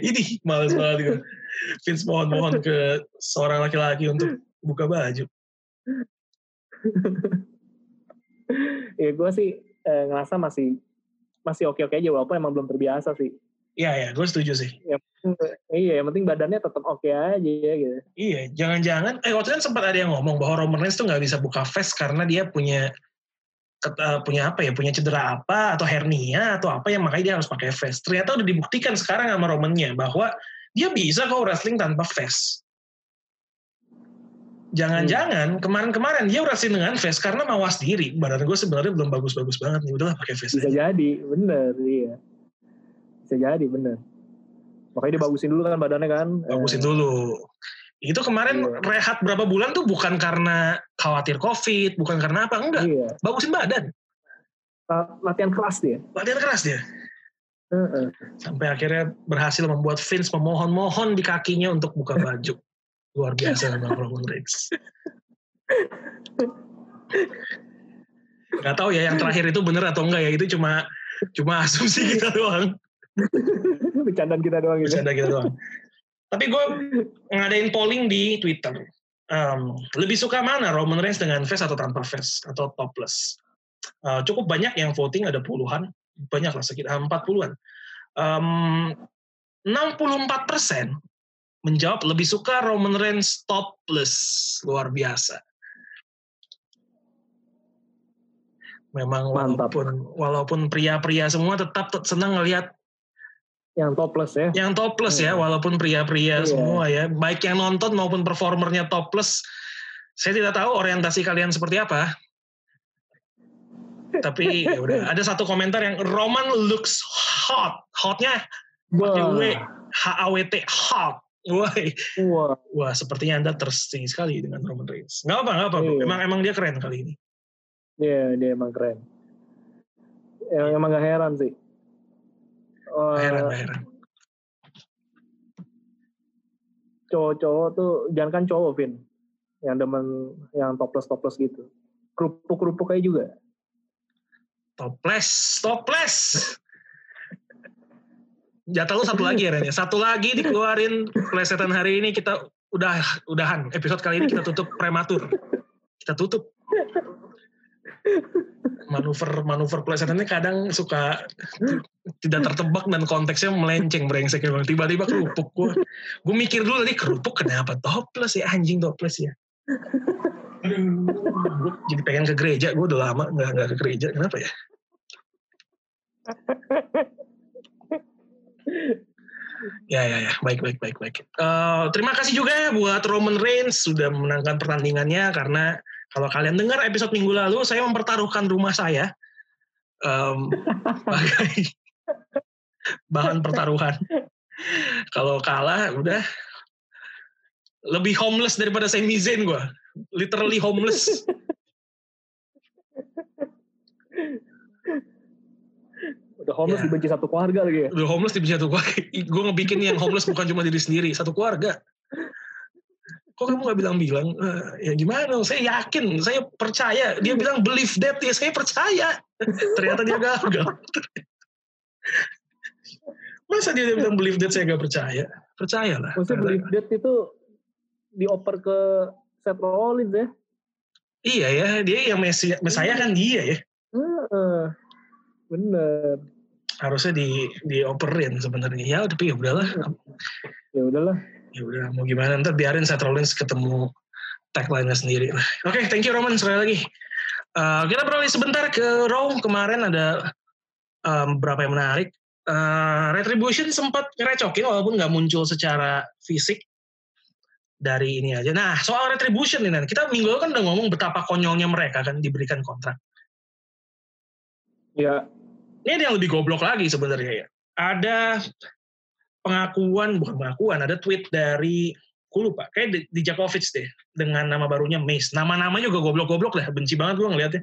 Speaker 1: Ini males banget gue Vince mohon-mohon ke seorang laki-laki untuk buka baju.
Speaker 2: Ya gue sih eh, ngerasa masih masih oke oke aja walaupun emang belum terbiasa sih
Speaker 1: iya ya gue setuju sih
Speaker 2: iya yang penting badannya tetap oke aja gitu
Speaker 1: Iya, jangan-jangan, eh waktu kan sempat ada yang ngomong bahwa Roman Reigns tuh nggak bisa buka face karena dia punya eh, punya apa ya, punya cedera apa atau hernia atau apa yang makanya dia harus pakai face. Ternyata udah dibuktikan sekarang sama Roman-nya bahwa dia bisa kok wrestling tanpa face. Jangan-jangan kemarin-kemarin dia wrestling dengan face karena mawas diri. Badan gue sebenarnya belum bagus-bagus banget nih, udahlah pakai face.
Speaker 2: bisa
Speaker 1: aja.
Speaker 2: jadi bener iya bisa jadi bener makanya dibagusin dulu kan badannya kan
Speaker 1: Bagusin
Speaker 2: Eh,
Speaker 1: dulu. Itu kemarin
Speaker 2: Iya.
Speaker 1: rehat berapa bulan tuh bukan karena khawatir covid, bukan karena apa, enggak.
Speaker 2: iya
Speaker 1: Bagusin badan.
Speaker 2: La- latihan keras dia
Speaker 1: latihan keras dia
Speaker 2: Heeh.
Speaker 1: sampai akhirnya berhasil membuat Vince memohon-mohon di kakinya untuk buka baju luar biasa memang Roman Reigns. Nggak tahu ya yang terakhir itu bener atau enggak ya itu cuma cuma asumsi kita doang.
Speaker 2: Bercandaan kita doang gitu.
Speaker 1: Bercanda kita doang. Tapi gue ngadain polling di Twitter. Em, lebih suka mana Roman Reigns dengan face atau tanpa face atau topless? Eh, cukup banyak yang voting ada puluhan banyak lah sekitar 40-an Em, 64 persen menjawab lebih suka Roman Reigns topless. Luar biasa. Memang
Speaker 2: Mantap.
Speaker 1: walaupun walaupun pria-pria semua tetap tet- senang ngelihat
Speaker 2: yang topless ya?
Speaker 1: Yang topless ya
Speaker 2: Hmm.
Speaker 1: walaupun pria-pria
Speaker 2: Iya.
Speaker 1: semua ya. Baik yang nonton maupun performernya topless saya tidak tahu orientasi kalian seperti apa. Tapi ya udah ada satu komentar yang Roman looks hot. Hotnya? Pakai W H A W T hot Wah,
Speaker 2: wah
Speaker 1: wah sepertinya anda tersing sekali dengan Roman Reigns. Nggak apa, nggak apa.
Speaker 2: Iya.
Speaker 1: Emang emang dia keren kali ini.
Speaker 2: dia dia emang keren emang, emang gak heran sih Wah,
Speaker 1: Nggak heran, nggak heran.
Speaker 2: cowok-cowok tuh jangan kan cowok Vin yang demen yang toples toples gitu kerupuk kerupuk aja juga
Speaker 1: Toples, toples. Jatah lu satu lagi ya Ren. Satu lagi dikeluarin plesetan hari ini kita udah udahan. Episode kali ini kita tutup prematur. Kita tutup. manuver manuver plesetannya kadang suka tidak tertebak dan konteksnya melenceng brengsek tiba-tiba kerupuk gue gue mikir dulu tadi kerupuk kenapa toples ya anjing toples ya jadi pengen ke gereja gue udah lama nggak nggak ke gereja kenapa ya Ya ya ya, baik baik baik baik. Uh, terima kasih juga ya buat Roman Reigns sudah memenangkan pertandingannya karena kalau kalian dengar episode minggu lalu saya mempertaruhkan rumah saya um, sebagai bahan pertaruhan. Kalau kalah udah lebih homeless daripada Sami Zayn gue, literally homeless.
Speaker 2: Udah homeless ya. dibenci satu keluarga lagi ya?
Speaker 1: Udah homeless dibenci satu keluarga. gue ngebikin yang homeless bukan cuma diri sendiri, satu keluarga. Kok kamu gak bilang-bilang? Uh, ya gimana? Saya yakin, saya percaya. Dia bilang believe that, ya saya percaya. Ternyata dia gagal. Masa dia bilang believe that saya gak percaya? Percayalah.
Speaker 2: Maksudnya believe that itu dioper ke Seth Rollins ya?
Speaker 1: Iya ya, dia yang Messi, Mesaya kan dia ya.
Speaker 2: Uh, bener.
Speaker 1: Harusnya di dioperin sebenarnya. Ya tapi ya udahlah.
Speaker 2: Ya udahlah.
Speaker 1: Ya udah mau gimana? Ntar biarin Seth Rollins ketemu tagline-nya sendiri. Oke okay, thank you Roman sekali lagi. Uh, kita beralih sebentar ke Raw. Kemarin ada um, beberapa yang menarik? Uh, Retribution sempat ngerecokin walaupun nggak muncul secara fisik dari ini aja. Nah, soal retribution nih, kita minggu lalu kan udah ngomong betapa konyolnya mereka kan diberikan kontrak.
Speaker 2: Ya,
Speaker 1: ini ada yang lebih goblok lagi sebenarnya ya. Ada pengakuan, bukan pengakuan, ada tweet dari, gue lupa, kayak di, di Jakovic deh, dengan nama barunya Mace. Nama-nama juga goblok-goblok lah, benci banget gue ngeliatnya.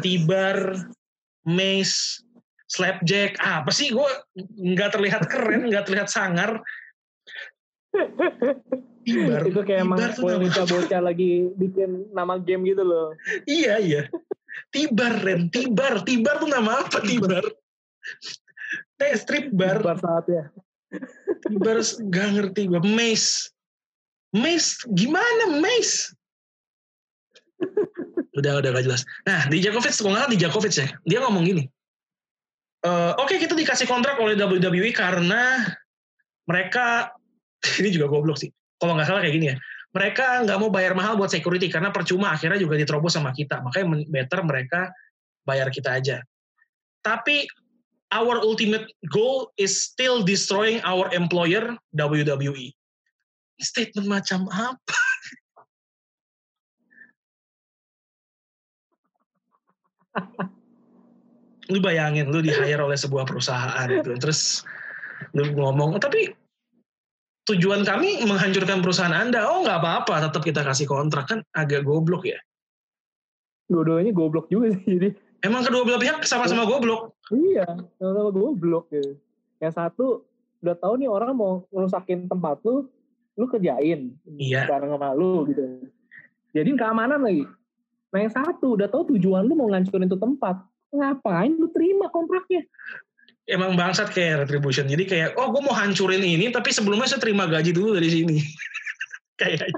Speaker 1: Tibar, Mace, Slapjack, ah, apa sih gue nggak terlihat keren, nggak terlihat sangar.
Speaker 2: Tibar. Itu kayak emang bocah-bocah lagi bikin nama game gitu loh.
Speaker 1: iya, iya. Tibar, Ren. Tibar. Tibar tuh nama apa Tibar? Teh strip bar.
Speaker 2: Tibar saat ya.
Speaker 1: Tibar gak ngerti gue. Mace. Mace gimana Mace? udah udah gak jelas. Nah di Djokovic, gue nggak di Djokovic ya. Dia ngomong gini. Uh, Oke okay, kita dikasih kontrak oleh WWE karena mereka ini juga goblok sih. Kalau nggak salah kayak gini ya mereka nggak mau bayar mahal buat security karena percuma akhirnya juga diterobos sama kita. Makanya better mereka bayar kita aja. Tapi our ultimate goal is still destroying our employer WWE statement macam apa? Lu bayangin lu di hire oleh sebuah perusahaan gitu terus lu ngomong tapi tujuan kami menghancurkan perusahaan Anda. Oh nggak apa-apa, tetap kita kasih kontrak kan agak goblok ya.
Speaker 2: Dua-duanya goblok juga sih. Jadi.
Speaker 1: Emang kedua belah pihak sama-sama goblok.
Speaker 2: Iya, sama-sama goblok ya. Yang satu udah tahu nih orang mau ngerusakin tempat lu, lu kerjain
Speaker 1: iya.
Speaker 2: bareng sama lu gitu. Jadi keamanan lagi. Nah yang satu udah tahu tujuan lu mau ngancurin itu tempat, ngapain lu terima kontraknya?
Speaker 1: Emang bangsat kayak retribution. Jadi kayak, oh gue mau hancurin ini, tapi sebelumnya saya terima gaji dulu dari sini. kayak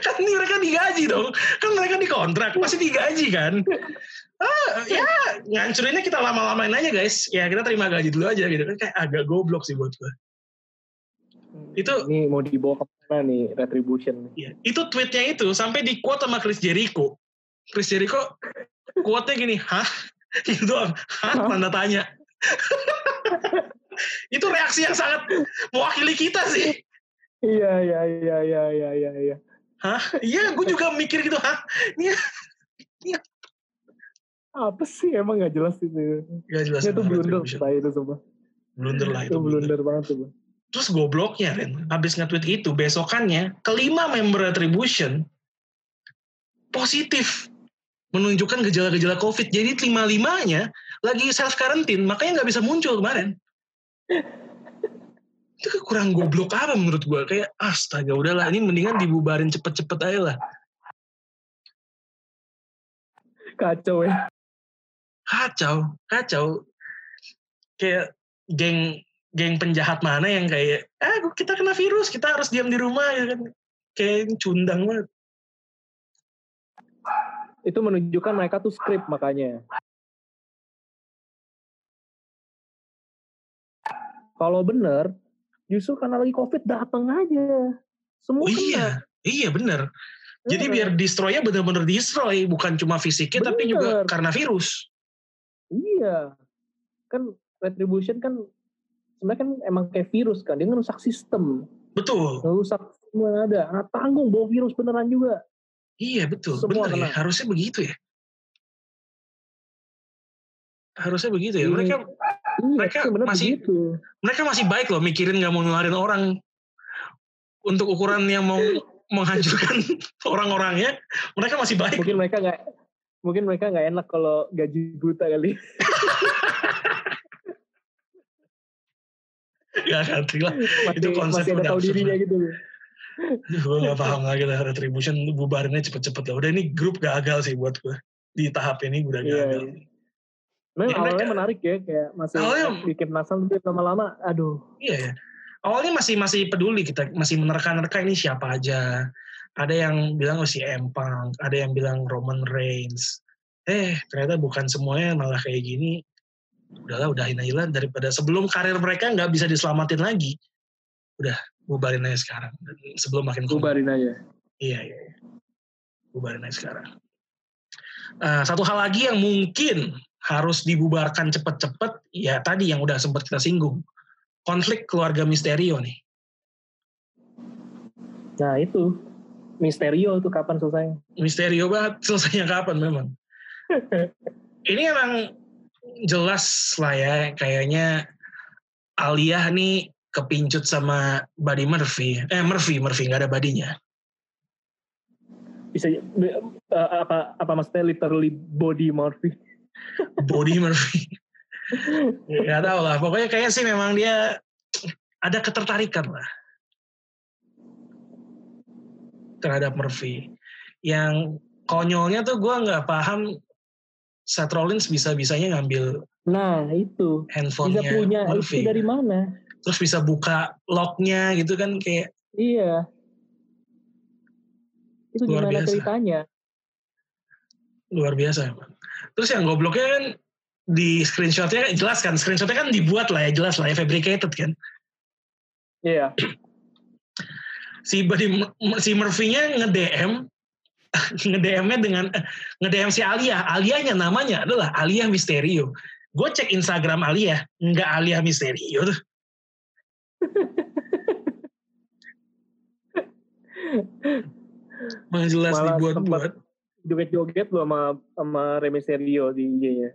Speaker 1: kan ini mereka digaji dong. Kan mereka dikontrak, pasti digaji kan. Ah, ya ngancurinnya kita lama-lamain aja guys. Ya kita terima gaji dulu aja gitu. Kan kayak agak goblok sih buat gue.
Speaker 2: Itu ini mau dibawa ke mana nih retribution?
Speaker 1: Iya, itu tweetnya itu sampai di quote sama Chris Jericho. Chris Jericho quote-nya gini, hah? Gitu doang. Hah? Tanda tanya. itu reaksi yang sangat mewakili kita sih.
Speaker 2: Iya, iya, iya, iya, iya, iya. iya.
Speaker 1: Hah? Iya, gue juga mikir gitu. Hah? Iya.
Speaker 2: Iya. Apa sih? Emang gak jelas itu.
Speaker 1: Gak jelas.
Speaker 2: Itu blunder lah itu semua.
Speaker 1: Blunder lah itu.
Speaker 2: Itu blunder banget tuh.
Speaker 1: Terus gobloknya Ren, habis nge-tweet itu, besokannya kelima member Retribution positif menunjukkan gejala-gejala COVID. Jadi lima-limanya lagi self quarantine makanya nggak bisa muncul kemarin. Itu kurang goblok apa menurut gue kayak astaga udahlah ini mendingan dibubarin cepet-cepet aja lah.
Speaker 2: Kacau ya.
Speaker 1: Kacau kacau. Kayak geng geng penjahat mana yang kayak eh kita kena virus kita harus diam di rumah ya kan. Kayak cundang banget.
Speaker 2: Itu menunjukkan mereka tuh skrip makanya. Kalau bener, justru karena lagi covid datang aja. Semua
Speaker 1: oh, iya, iya bener. Jadi hmm. biar destroy-nya benar-benar destroy, bukan cuma fisiknya bener. tapi juga karena virus.
Speaker 2: Iya, kan retribution kan sebenarnya kan emang kayak virus kan, dia ngerusak sistem.
Speaker 1: Betul.
Speaker 2: Ngerusak semua ada. Nah, tanggung bawa virus beneran juga.
Speaker 1: Iya betul, Semua benar ya. Harusnya begitu ya. Harusnya begitu ya. Mereka iya, mereka masih begitu. mereka masih baik loh mikirin nggak mau nularin orang untuk ukuran yang mau menghancurkan orang-orangnya. Mereka masih baik.
Speaker 2: Mungkin mereka nggak mungkin mereka nggak enak kalau gaji buta kali.
Speaker 1: Gak ngerti lah. Masih, itu konsep
Speaker 2: masih ada tahu dirinya gitu
Speaker 1: gue gak paham lagi lah retribution bubarinnya cepet-cepet lah. Udah ini grup gagal sih buat gue. Di tahap ini udah iya, gagal. Iya,
Speaker 2: Nah, ya, awalnya mereka, menarik ya, kayak masih awalnya, bikin penasaran tapi lama-lama, aduh.
Speaker 1: Iya ya. Awalnya masih masih peduli kita, masih menerka-nerka ini siapa aja. Ada yang bilang oh si Empang, ada yang bilang Roman Reigns. Eh, ternyata bukan semuanya malah kayak gini. Udahlah, udahin aja lah daripada sebelum karir mereka nggak bisa diselamatin lagi. Udah, bubarin aja sekarang sebelum makin
Speaker 2: bubarin aja
Speaker 1: iya iya bubarin aja sekarang uh, satu hal lagi yang mungkin harus dibubarkan cepat-cepat ya tadi yang udah sempat kita singgung konflik keluarga Misterio nih
Speaker 2: nah itu Misterio itu kapan selesai
Speaker 1: Misterio banget selesainya kapan memang ini emang jelas lah ya kayaknya Alia nih kepincut sama Buddy Murphy. Eh Murphy, Murphy nggak ada badinya.
Speaker 2: Bisa uh, apa apa maksudnya literally body Murphy?
Speaker 1: Body Murphy. Gak tau lah. Pokoknya kayaknya sih memang dia ada ketertarikan lah terhadap Murphy. Yang konyolnya tuh gue nggak paham Seth Rollins bisa-bisanya ngambil
Speaker 2: Nah itu
Speaker 1: handphonenya
Speaker 2: bisa punya Murphy. itu dari mana?
Speaker 1: terus bisa buka locknya gitu kan kayak
Speaker 2: iya itu luar gimana biasa. ceritanya
Speaker 1: luar biasa emang. Terus yang gobloknya kan di screenshotnya kan jelas kan screenshotnya kan dibuat lah ya jelas lah ya fabricated kan.
Speaker 2: Iya.
Speaker 1: Si body, si Murphy-nya nge-DM nge-DM-nya dengan nge-DM si Alia. Alianya namanya adalah Alia Misterio. Gue cek Instagram Alia nggak Alia Misterio tuh. Malah jelas dibuat-buat.
Speaker 2: Joget-joget lo sama sama Rey Mysterio di IG-nya.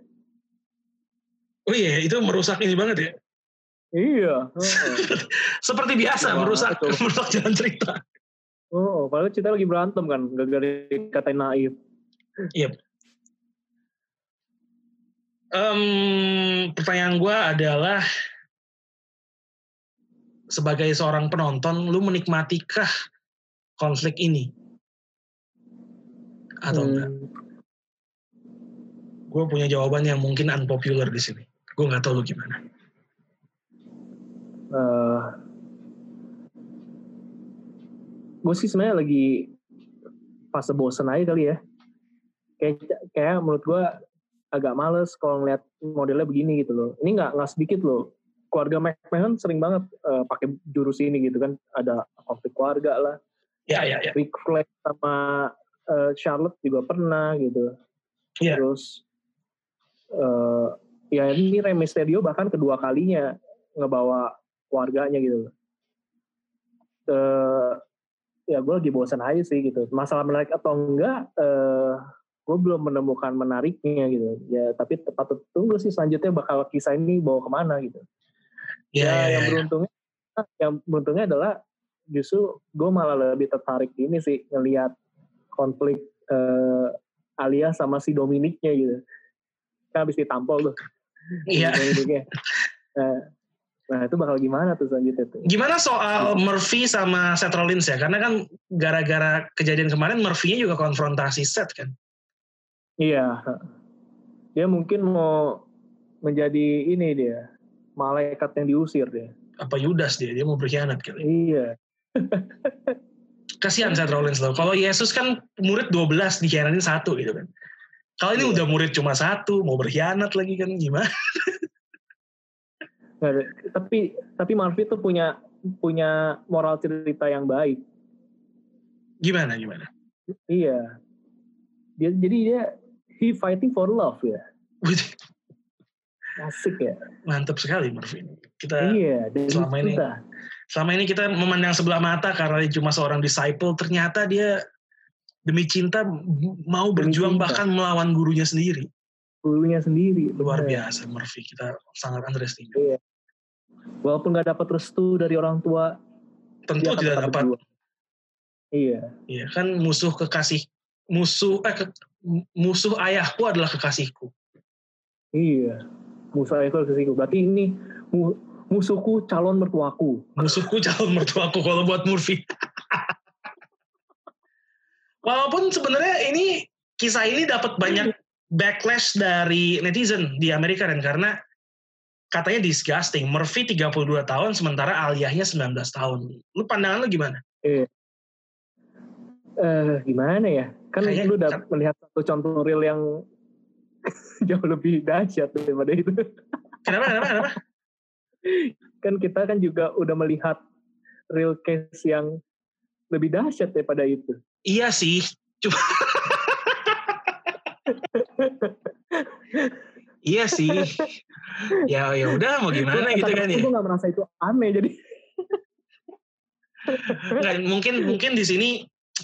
Speaker 1: Oh iya, itu merusak ini banget ya?
Speaker 2: Iya.
Speaker 1: Oh. Seperti biasa, Wah, merusak itu. merusak jalan cerita.
Speaker 2: Oh, padahal cerita lagi berantem kan, gara-gara dikatain naif.
Speaker 1: Iya. Yep. Um, pertanyaan gue adalah sebagai seorang penonton, lu menikmatikah konflik ini? Atau hmm. enggak? Gue punya jawaban yang mungkin unpopular di sini. Gue nggak tahu lu gimana. Uh,
Speaker 2: eh, gue sih sebenarnya lagi fase bosen aja kali ya. Kayak, kayak menurut gue agak males kalau ngeliat modelnya begini gitu loh. Ini nggak nggak sedikit loh keluarga McMahon sering banget uh, pakai jurus ini gitu kan ada konflik keluarga lah
Speaker 1: ya ya ya
Speaker 2: Rick Flair sama uh, Charlotte juga pernah gitu. Ya. terus uh, ya ini Rey Mysterio bahkan kedua kalinya ngebawa keluarganya gitu. Uh, ya gue lagi bosan aja sih gitu. Masalah menarik atau enggak uh, gue belum menemukan menariknya gitu. Ya tapi tepat tunggu sih selanjutnya bakal kisah ini bawa ke mana gitu.
Speaker 1: Ya, ya,
Speaker 2: yang beruntungnya yang beruntungnya adalah justru gue malah lebih tertarik ini sih ngelihat konflik uh, Alia sama si Dominiknya gitu. Kan habis ditampol tuh.
Speaker 1: Iya.
Speaker 2: nah, nah itu bakal gimana tuh selanjutnya tuh.
Speaker 1: Gimana soal Murphy sama Seth Rollins ya? Karena kan gara-gara kejadian kemarin Murphy-nya juga konfrontasi Seth kan?
Speaker 2: Iya. Dia mungkin mau menjadi ini dia malaikat yang diusir dia.
Speaker 1: Apa Yudas dia? Dia mau berkhianat kali.
Speaker 2: Iya.
Speaker 1: kasihan Seth Rollins loh. Kalau Yesus kan murid 12 dikhianatin satu gitu kan. Kalau ini
Speaker 2: Iya.
Speaker 1: udah murid cuma satu, mau berkhianat lagi kan gimana?
Speaker 2: Tapi tapi Murphy tuh punya punya moral cerita yang baik.
Speaker 1: Gimana gimana?
Speaker 2: Iya. Dia jadi dia he fighting for love ya. Asik ya.
Speaker 1: Mantap sekali Murphy. Kita
Speaker 2: iya,
Speaker 1: selama ini-
Speaker 2: cinta.
Speaker 1: Selama ini kita memandang sebelah mata karena dia cuma seorang disciple, ternyata dia demi cinta mau
Speaker 2: Demi
Speaker 1: berjuang
Speaker 2: cinta.
Speaker 1: bahkan melawan gurunya sendiri.
Speaker 2: gurunya sendiri.
Speaker 1: Luar
Speaker 2: bener.
Speaker 1: biasa Murphy. Kita sangat underestimate.
Speaker 2: Walaupun nggak dapat restu dari orang tua,
Speaker 1: Tentu tidak dapat.
Speaker 2: Iya,
Speaker 1: Iya kan musuh kekasih musuh eh ke- musuh ayahku adalah kekasihku.
Speaker 2: iya. Musa itu ke situ. Berarti ini mu- musuhku calon mertuaku.
Speaker 1: Musuhku calon mertuaku kalau buat Murphy. Walaupun sebenarnya ini kisah ini dapat banyak backlash dari netizen di Amerika dan karena katanya disgusting. Murphy 32 tahun sementara Aliyahnya 19 tahun. Lu pandangan lu gimana?
Speaker 2: Eh, gimana ya? Kan
Speaker 1: Kayaknya-
Speaker 2: lu udah
Speaker 1: kan-
Speaker 2: melihat satu contoh real yang jauh lebih dahsyat daripada itu.
Speaker 1: Kenapa? Kenapa? Kenapa?
Speaker 2: Kan kita kan juga udah melihat real case yang lebih dahsyat daripada itu.
Speaker 1: Iya sih. Cuma Iya sih. Ya ya udah mau gimana gitu kan ya.
Speaker 2: Gue gak merasa itu aneh jadi.
Speaker 1: Nggak, mungkin mungkin di sini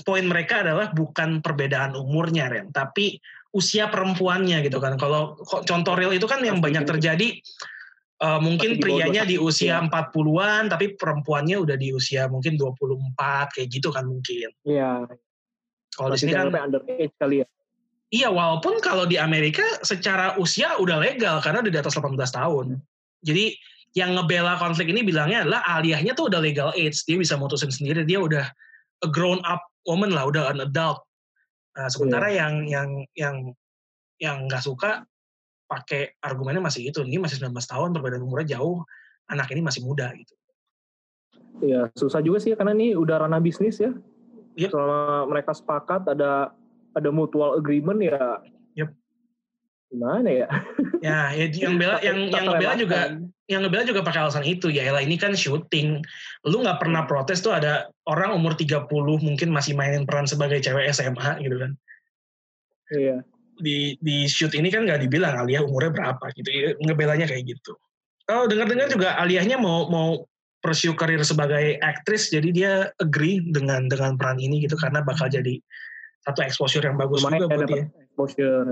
Speaker 1: poin mereka adalah bukan perbedaan umurnya Ren, tapi usia perempuannya gitu kan. Kalau contoh real itu kan yang banyak
Speaker 2: gitu.
Speaker 1: terjadi eh, mungkin
Speaker 2: bawah
Speaker 1: prianya di
Speaker 2: 21,
Speaker 1: usia
Speaker 2: ya.
Speaker 1: 40-an tapi perempuannya udah di usia mungkin 24 kayak gitu kan mungkin.
Speaker 2: Iya.
Speaker 1: Kalau di
Speaker 2: Masih
Speaker 1: sini kan
Speaker 2: underage kali ya.
Speaker 1: iya walaupun kalau di Amerika secara usia udah legal karena udah di atas 18 tahun. Jadi yang ngebela konflik ini bilangnya adalah aliyahnya tuh udah legal age, dia bisa mutusin sendiri, dia udah a grown up woman lah, udah an adult. Nah, sementara
Speaker 2: Iya.
Speaker 1: yang yang yang yang nggak suka pakai argumennya masih itu, ini masih 19 tahun, perbedaan umurnya jauh, anak ini masih muda gitu.
Speaker 2: Iya, susah juga sih karena ini udah ranah bisnis ya.
Speaker 1: Yep.
Speaker 2: Selama mereka sepakat ada ada mutual agreement ya.
Speaker 1: Yep.
Speaker 2: Gimana ya?
Speaker 1: Ya, ya yang bela yang yang ngebela juga yang ngebela juga pakai alasan itu ya elah ini kan syuting lu nggak pernah protes tuh ada orang umur 30 mungkin masih mainin peran sebagai cewek SMA gitu kan
Speaker 2: Iya.
Speaker 1: Di di shoot ini kan nggak dibilang Alia umurnya berapa gitu. Ya, ngebelanya kayak gitu. Kalau dengar-dengar juga Aliahnya mau mau pursue karir sebagai aktris jadi dia agree dengan dengan peran ini gitu karena bakal jadi satu exposure yang bagus
Speaker 2: Lumayan
Speaker 1: juga
Speaker 2: ya
Speaker 1: buat dia.
Speaker 2: exposure.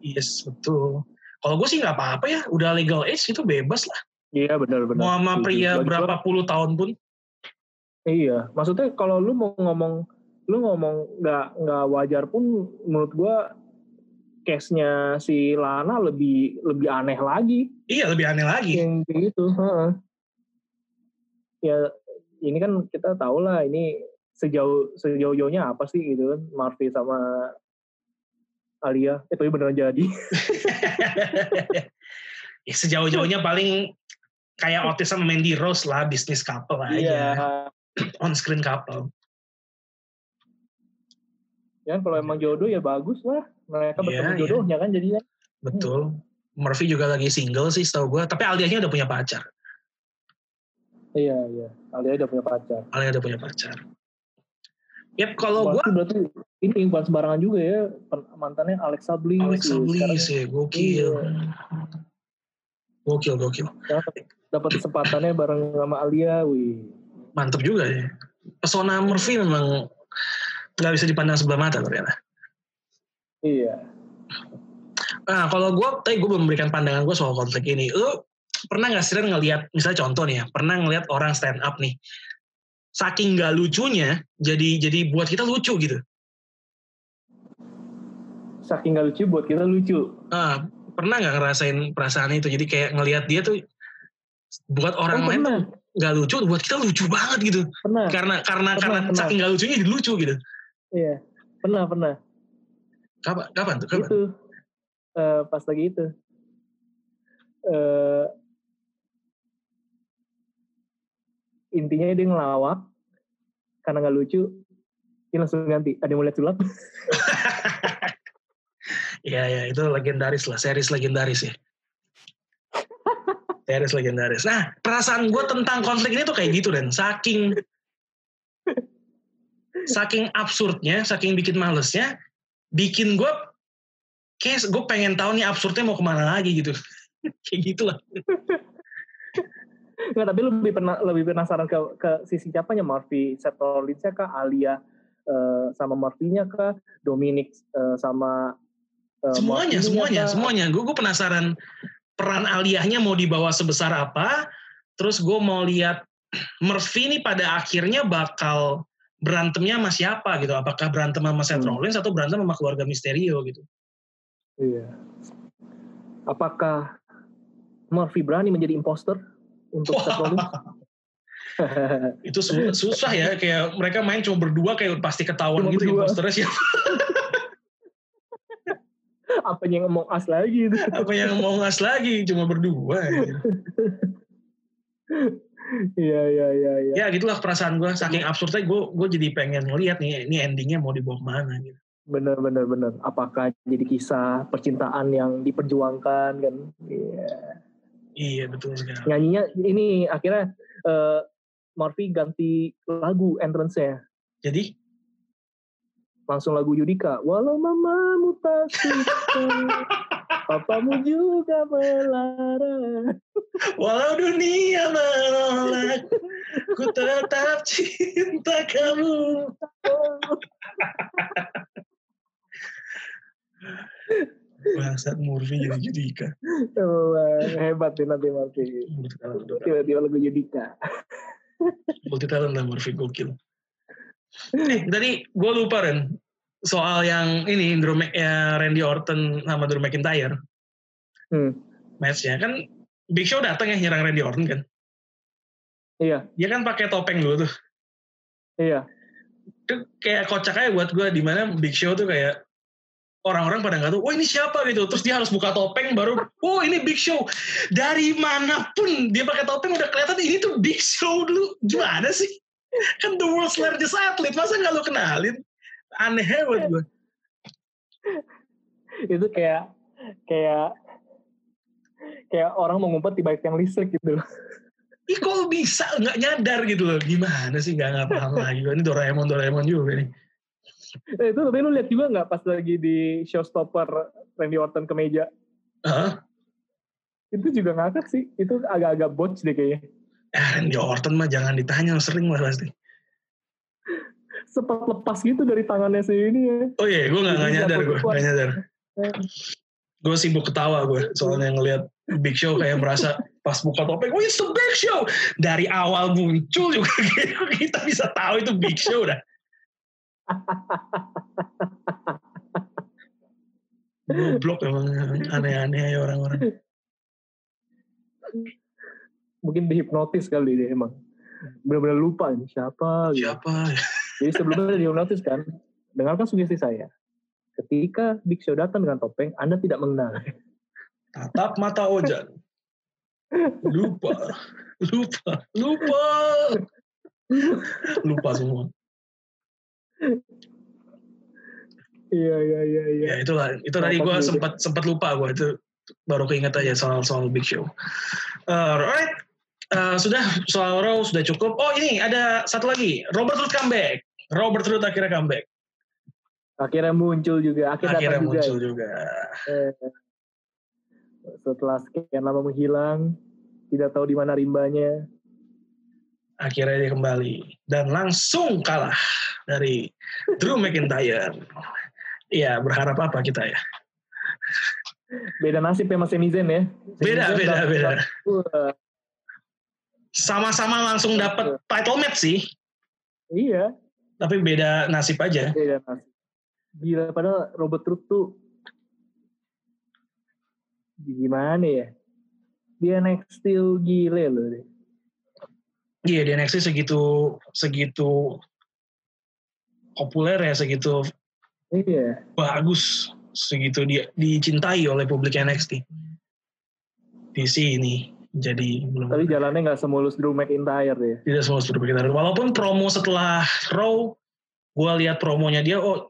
Speaker 1: yes betul. Kalau gue sih nggak apa-apa ya udah legal age itu bebas lah.
Speaker 2: Iya benar-benar.
Speaker 1: mau sama pria berapa puluh tahun pun.
Speaker 2: Iya, maksudnya kalau lu mau ngomong lu ngomong nggak nggak wajar pun menurut gua case-nya si Lana lebih lebih aneh lagi
Speaker 1: iya lebih aneh lagi
Speaker 2: yang kayak gitu. heeh. Ya ini kan kita tahu lah ini sejauh sejauh jauhnya apa sih gitu kan Marvi sama Alia itu beneran jadi.
Speaker 1: ya, sejauh-jauhnya paling kayak Otis sama Mandy Rose lah bisnis couple aja
Speaker 2: Iya.
Speaker 1: on screen couple
Speaker 2: Ya kalau emang jodoh ya bagus lah. Mereka
Speaker 1: Iya,
Speaker 2: bertemu
Speaker 1: iya.
Speaker 2: jodohnya kan jadinya.
Speaker 1: betul Murphy juga lagi single sih setahu gue tapi Aliahnya udah punya pacar
Speaker 2: Iya iya. Alia udah punya pacar.
Speaker 1: Alia udah punya pacar Yap, kalau gue
Speaker 2: berarti, ini bukan sembarangan juga ya mantannya Alexa Bliss.
Speaker 1: Alexa. Bliss ya, gokil.
Speaker 2: Iya.
Speaker 1: Gokil, gokil.
Speaker 2: Dapat kesempatannya bareng sama Alia, wih.
Speaker 1: Mantep juga ya. Pesona Murphy memang nggak bisa dipandang sebelah mata ternyata.
Speaker 2: Iya.
Speaker 1: Nah, kalau gue, tadi gue belum memberikan pandangan gue soal konflik ini. Lu pernah nggak sih ngelihat, misalnya contoh nih ya, pernah ngelihat orang stand up nih, saking nggak lucunya, jadi jadi buat kita lucu gitu.
Speaker 2: Saking gak lucu buat kita lucu.
Speaker 1: Ah, pernah nggak ngerasain perasaan itu? Jadi kayak ngelihat dia tuh buat orang
Speaker 2: Oh,
Speaker 1: lain nggak lucu, buat kita lucu banget gitu.
Speaker 2: Pernah.
Speaker 1: Karena karena
Speaker 2: Pernah,
Speaker 1: karena
Speaker 2: pernah.
Speaker 1: saking nggak lucunya jadi lucu gitu.
Speaker 2: Iya. Pernah, pernah.
Speaker 1: Kapan? Kapan tuh? Kapan?
Speaker 2: Itu. eh, pas lagi itu. Eh, intinya dia ngelawak karena nggak lucu Ini langsung ganti. Ada yang mau lihat sulap?
Speaker 1: Iya, ya, itu legendaris lah, series legendaris ya. series legendaris. Nah, perasaan gue tentang konflik ini tuh kayak gitu, Dan. Saking saking absurdnya, saking bikin malesnya, bikin gue kayak gue pengen tahu nih absurdnya mau ke mana lagi gitu. kayak gitulah.
Speaker 2: Nggak, tapi lebih pernah lebih penasaran ke ke sisi siapanya Murphy, Rollins kah, Alia uh, sama Murphy-nya kah, Dominic uh, sama
Speaker 1: uh, semuanya, semuanya, kah? semuanya. Gue gue penasaran peran Aliahnya mau dibawa sebesar apa. Terus gue mau lihat Murphy ini pada akhirnya bakal berantemnya sama siapa gitu. Apakah berantem sama Seth hmm. Rollins atau berantem sama keluarga Misterio gitu.
Speaker 2: Iya. Apakah Murphy berani menjadi imposter untuk Seth Rollins?
Speaker 1: itu susah ya kayak mereka main cuma berdua kayak pasti ketahuan cuma gitu berdua. imposternya siapa
Speaker 2: apa yang mau as lagi itu
Speaker 1: apa yang mau as lagi cuma berdua ya.
Speaker 2: Iya iya iya. Ya.
Speaker 1: ya gitulah perasaan gue saking absurdnya gue gue jadi pengen ngeliat nih ini endingnya mau dibawa ke mana gitu.
Speaker 2: Bener bener bener. Apakah jadi kisah percintaan yang diperjuangkan kan? Iya.
Speaker 1: Iya betul sekali.
Speaker 2: Nyanyinya ini akhirnya uh, Murphy ganti lagu entrance-nya.
Speaker 1: Jadi?
Speaker 2: Langsung lagu Yudika. Walau mamamu tak suka, papamu juga melarang.
Speaker 1: Walau dunia menolak, ku tetap cinta kamu. Bangsat Murphy jadi Yudika.
Speaker 2: Oh, hebat nih nanti Murphy. Tiba-tiba lagu Yudika.
Speaker 1: Multi talent lah Murphy gokil. Eh, tadi gue lupa Ren soal yang ini Drew ya, Randy Orton sama Drew McIntyre. Hmm. Matchnya kan Big Show datang ya nyerang Randy Orton kan.
Speaker 2: Iya.
Speaker 1: Dia kan pakai topeng dulu tuh.
Speaker 2: Iya.
Speaker 1: Itu kayak kocak aja buat gue di mana Big Show tuh kayak orang-orang pada nggak tahu, oh ini siapa gitu. Terus dia harus buka topeng baru, oh ini Big Show. Dari mana pun dia pakai topeng udah kelihatan ini tuh Big Show dulu. Gimana sih? Kan the world's largest athlete, masa nggak lo kenalin? Aneh banget gue.
Speaker 2: Itu kayak kayak kayak orang mau ngumpet di balik yang listrik gitu loh.
Speaker 1: Ih kok bisa nggak nyadar gitu loh? Gimana sih nggak nggak paham lagi? Ini Doraemon Doraemon juga nih.
Speaker 2: Eh, itu tapi lu lihat juga nggak pas lagi di showstopper Randy Orton ke meja?
Speaker 1: Huh?
Speaker 2: Itu juga ngakak sih. Itu agak-agak botch deh kayaknya.
Speaker 1: Eh, Randy Orton mah jangan ditanya, sering lah pasti.
Speaker 2: Sempat lepas gitu dari tangannya si ini ya.
Speaker 1: Oh iya, gue gak, gak nyadar, gue gak nyadar. Gue sibuk ketawa gue, soalnya ngeliat Big Show kayak merasa pas buka topeng, oh it's the Big Show. Dari awal muncul juga kita bisa tahu itu Big Show dah. Goblok emang aneh-aneh ya orang-orang.
Speaker 2: Mungkin dihipnotis kali dia emang. Benar-benar lupa ini siapa.
Speaker 1: Gitu.
Speaker 2: Jadi sebelumnya dihipnotis kan, dengarkan sugesti saya. Ketika Big Show datang dengan topeng, Anda tidak mengenal.
Speaker 1: Tatap mata Ojan. Lupa. Lupa. Lupa. Lupa semua.
Speaker 2: Iya iya iya iya.
Speaker 1: Ya itulah itu tadi gue sempat sempat lupa gue itu baru keinget aja soal soal Big Show. Uh, alright, uh, sudah soal Raw sudah cukup. Oh ini ada satu lagi Robert Roode comeback. Robert Roode akhirnya comeback.
Speaker 2: Akhirnya muncul juga. Akhirnya,
Speaker 1: akhirnya muncul juga. juga.
Speaker 2: Eh, setelah sekian lama menghilang, tidak tahu di mana rimbanya.
Speaker 1: Akhirnya dia kembali dan langsung kalah dari Drew McIntyre. Iya, berharap apa kita ya?
Speaker 2: Beda nasib ya Mas Emizen ya.
Speaker 1: Beda, beda, beda. Sama-sama langsung dapat title match sih.
Speaker 2: Iya.
Speaker 1: Tapi beda nasib aja.
Speaker 2: Beda nasib. Gila, padahal Robert Root tuh gimana ya? Dia next still gile loh.
Speaker 1: Iya, dia next segitu segitu populer ya segitu
Speaker 2: iya.
Speaker 1: bagus segitu dia dicintai oleh publik NXT di sini jadi
Speaker 2: belum tapi jalannya nggak semulus Drew McIntyre ya
Speaker 1: tidak semulus Drew McIntyre walaupun promo setelah Raw gue lihat promonya dia, oh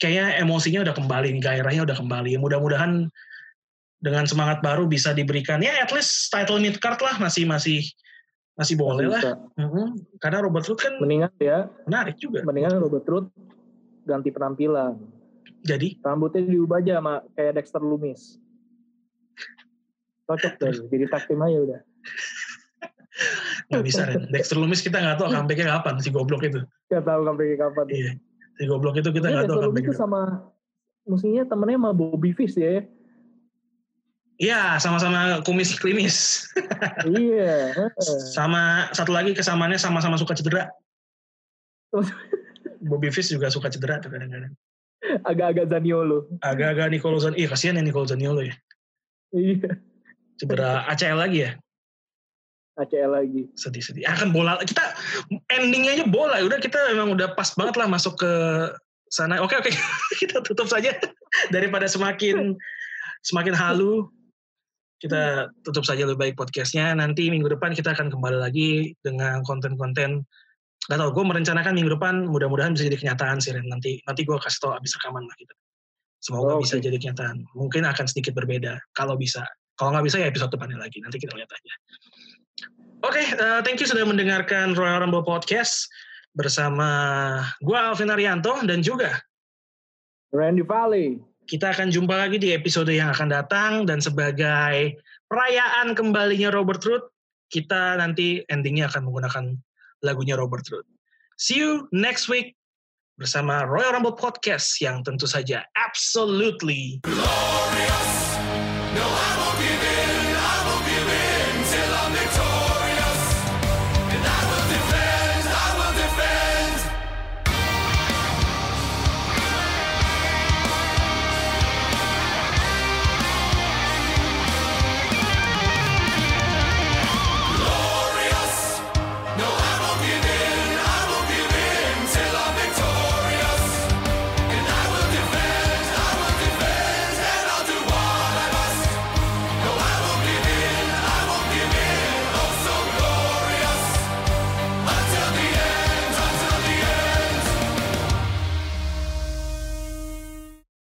Speaker 1: kayaknya emosinya udah kembali, gairahnya udah kembali. Mudah-mudahan dengan semangat baru bisa diberikan ya at least title mid card lah masih masih masih boleh lah. Mm-hmm. Karena Robert Root kan
Speaker 2: mendingan ya
Speaker 1: menarik juga.
Speaker 2: Mendingan Robert Root ganti penampilan.
Speaker 1: Jadi
Speaker 2: rambutnya diubah aja sama kayak Dexter Lumis. Cocok deh, jadi tag team aja udah.
Speaker 1: Gak bisa Ren. Dexter Lumis kita gak tahu comebacknya kapan si goblok itu.
Speaker 2: Gak tahu comebacknya kapan.
Speaker 1: Iya. Si goblok itu kita gak tahu
Speaker 2: comebacknya. itu sama musuhnya temennya sama Bobby Fish ya.
Speaker 1: Iya, sama-sama kumis klimis.
Speaker 2: iya.
Speaker 1: sama satu lagi kesamaannya sama-sama suka cedera. Bobby Fish juga suka cedera tuh kadang-kadang.
Speaker 2: Agak-agak Zaniolo.
Speaker 1: Agak-agak Nicolo Zaniolo. Iya, kasihan ya Nicolo Zaniolo ya.
Speaker 2: Iya.
Speaker 1: Cedera ACL lagi ya?
Speaker 2: ACL lagi.
Speaker 1: Sedih-sedih. Akan bola kita endingnya aja bola. Udah kita memang udah pas banget lah masuk ke sana. Oke oke kita tutup saja daripada semakin semakin halu. Kita tutup saja lebih baik podcastnya. Nanti minggu depan kita akan kembali lagi dengan konten-konten. Gak tau, gue merencanakan minggu depan mudah-mudahan bisa jadi kenyataan sih Ren. Nanti nanti gue kasih tau abis rekaman lah kita. Semoga oh, bisa okay. jadi kenyataan. Mungkin akan sedikit berbeda kalau bisa. Kalau nggak bisa ya episode depannya lagi. Nanti kita lihat aja. Oke, okay, uh, thank you sudah mendengarkan Royal Rumble Podcast bersama gue Alvin Arianto dan juga
Speaker 2: Randy Valley.
Speaker 1: Kita akan jumpa lagi di episode yang akan datang dan sebagai perayaan kembalinya Robert Root, kita nanti endingnya akan menggunakan lagunya Robert Root. See you next week bersama Royal Rumble Podcast yang tentu saja absolutely glorious. No, I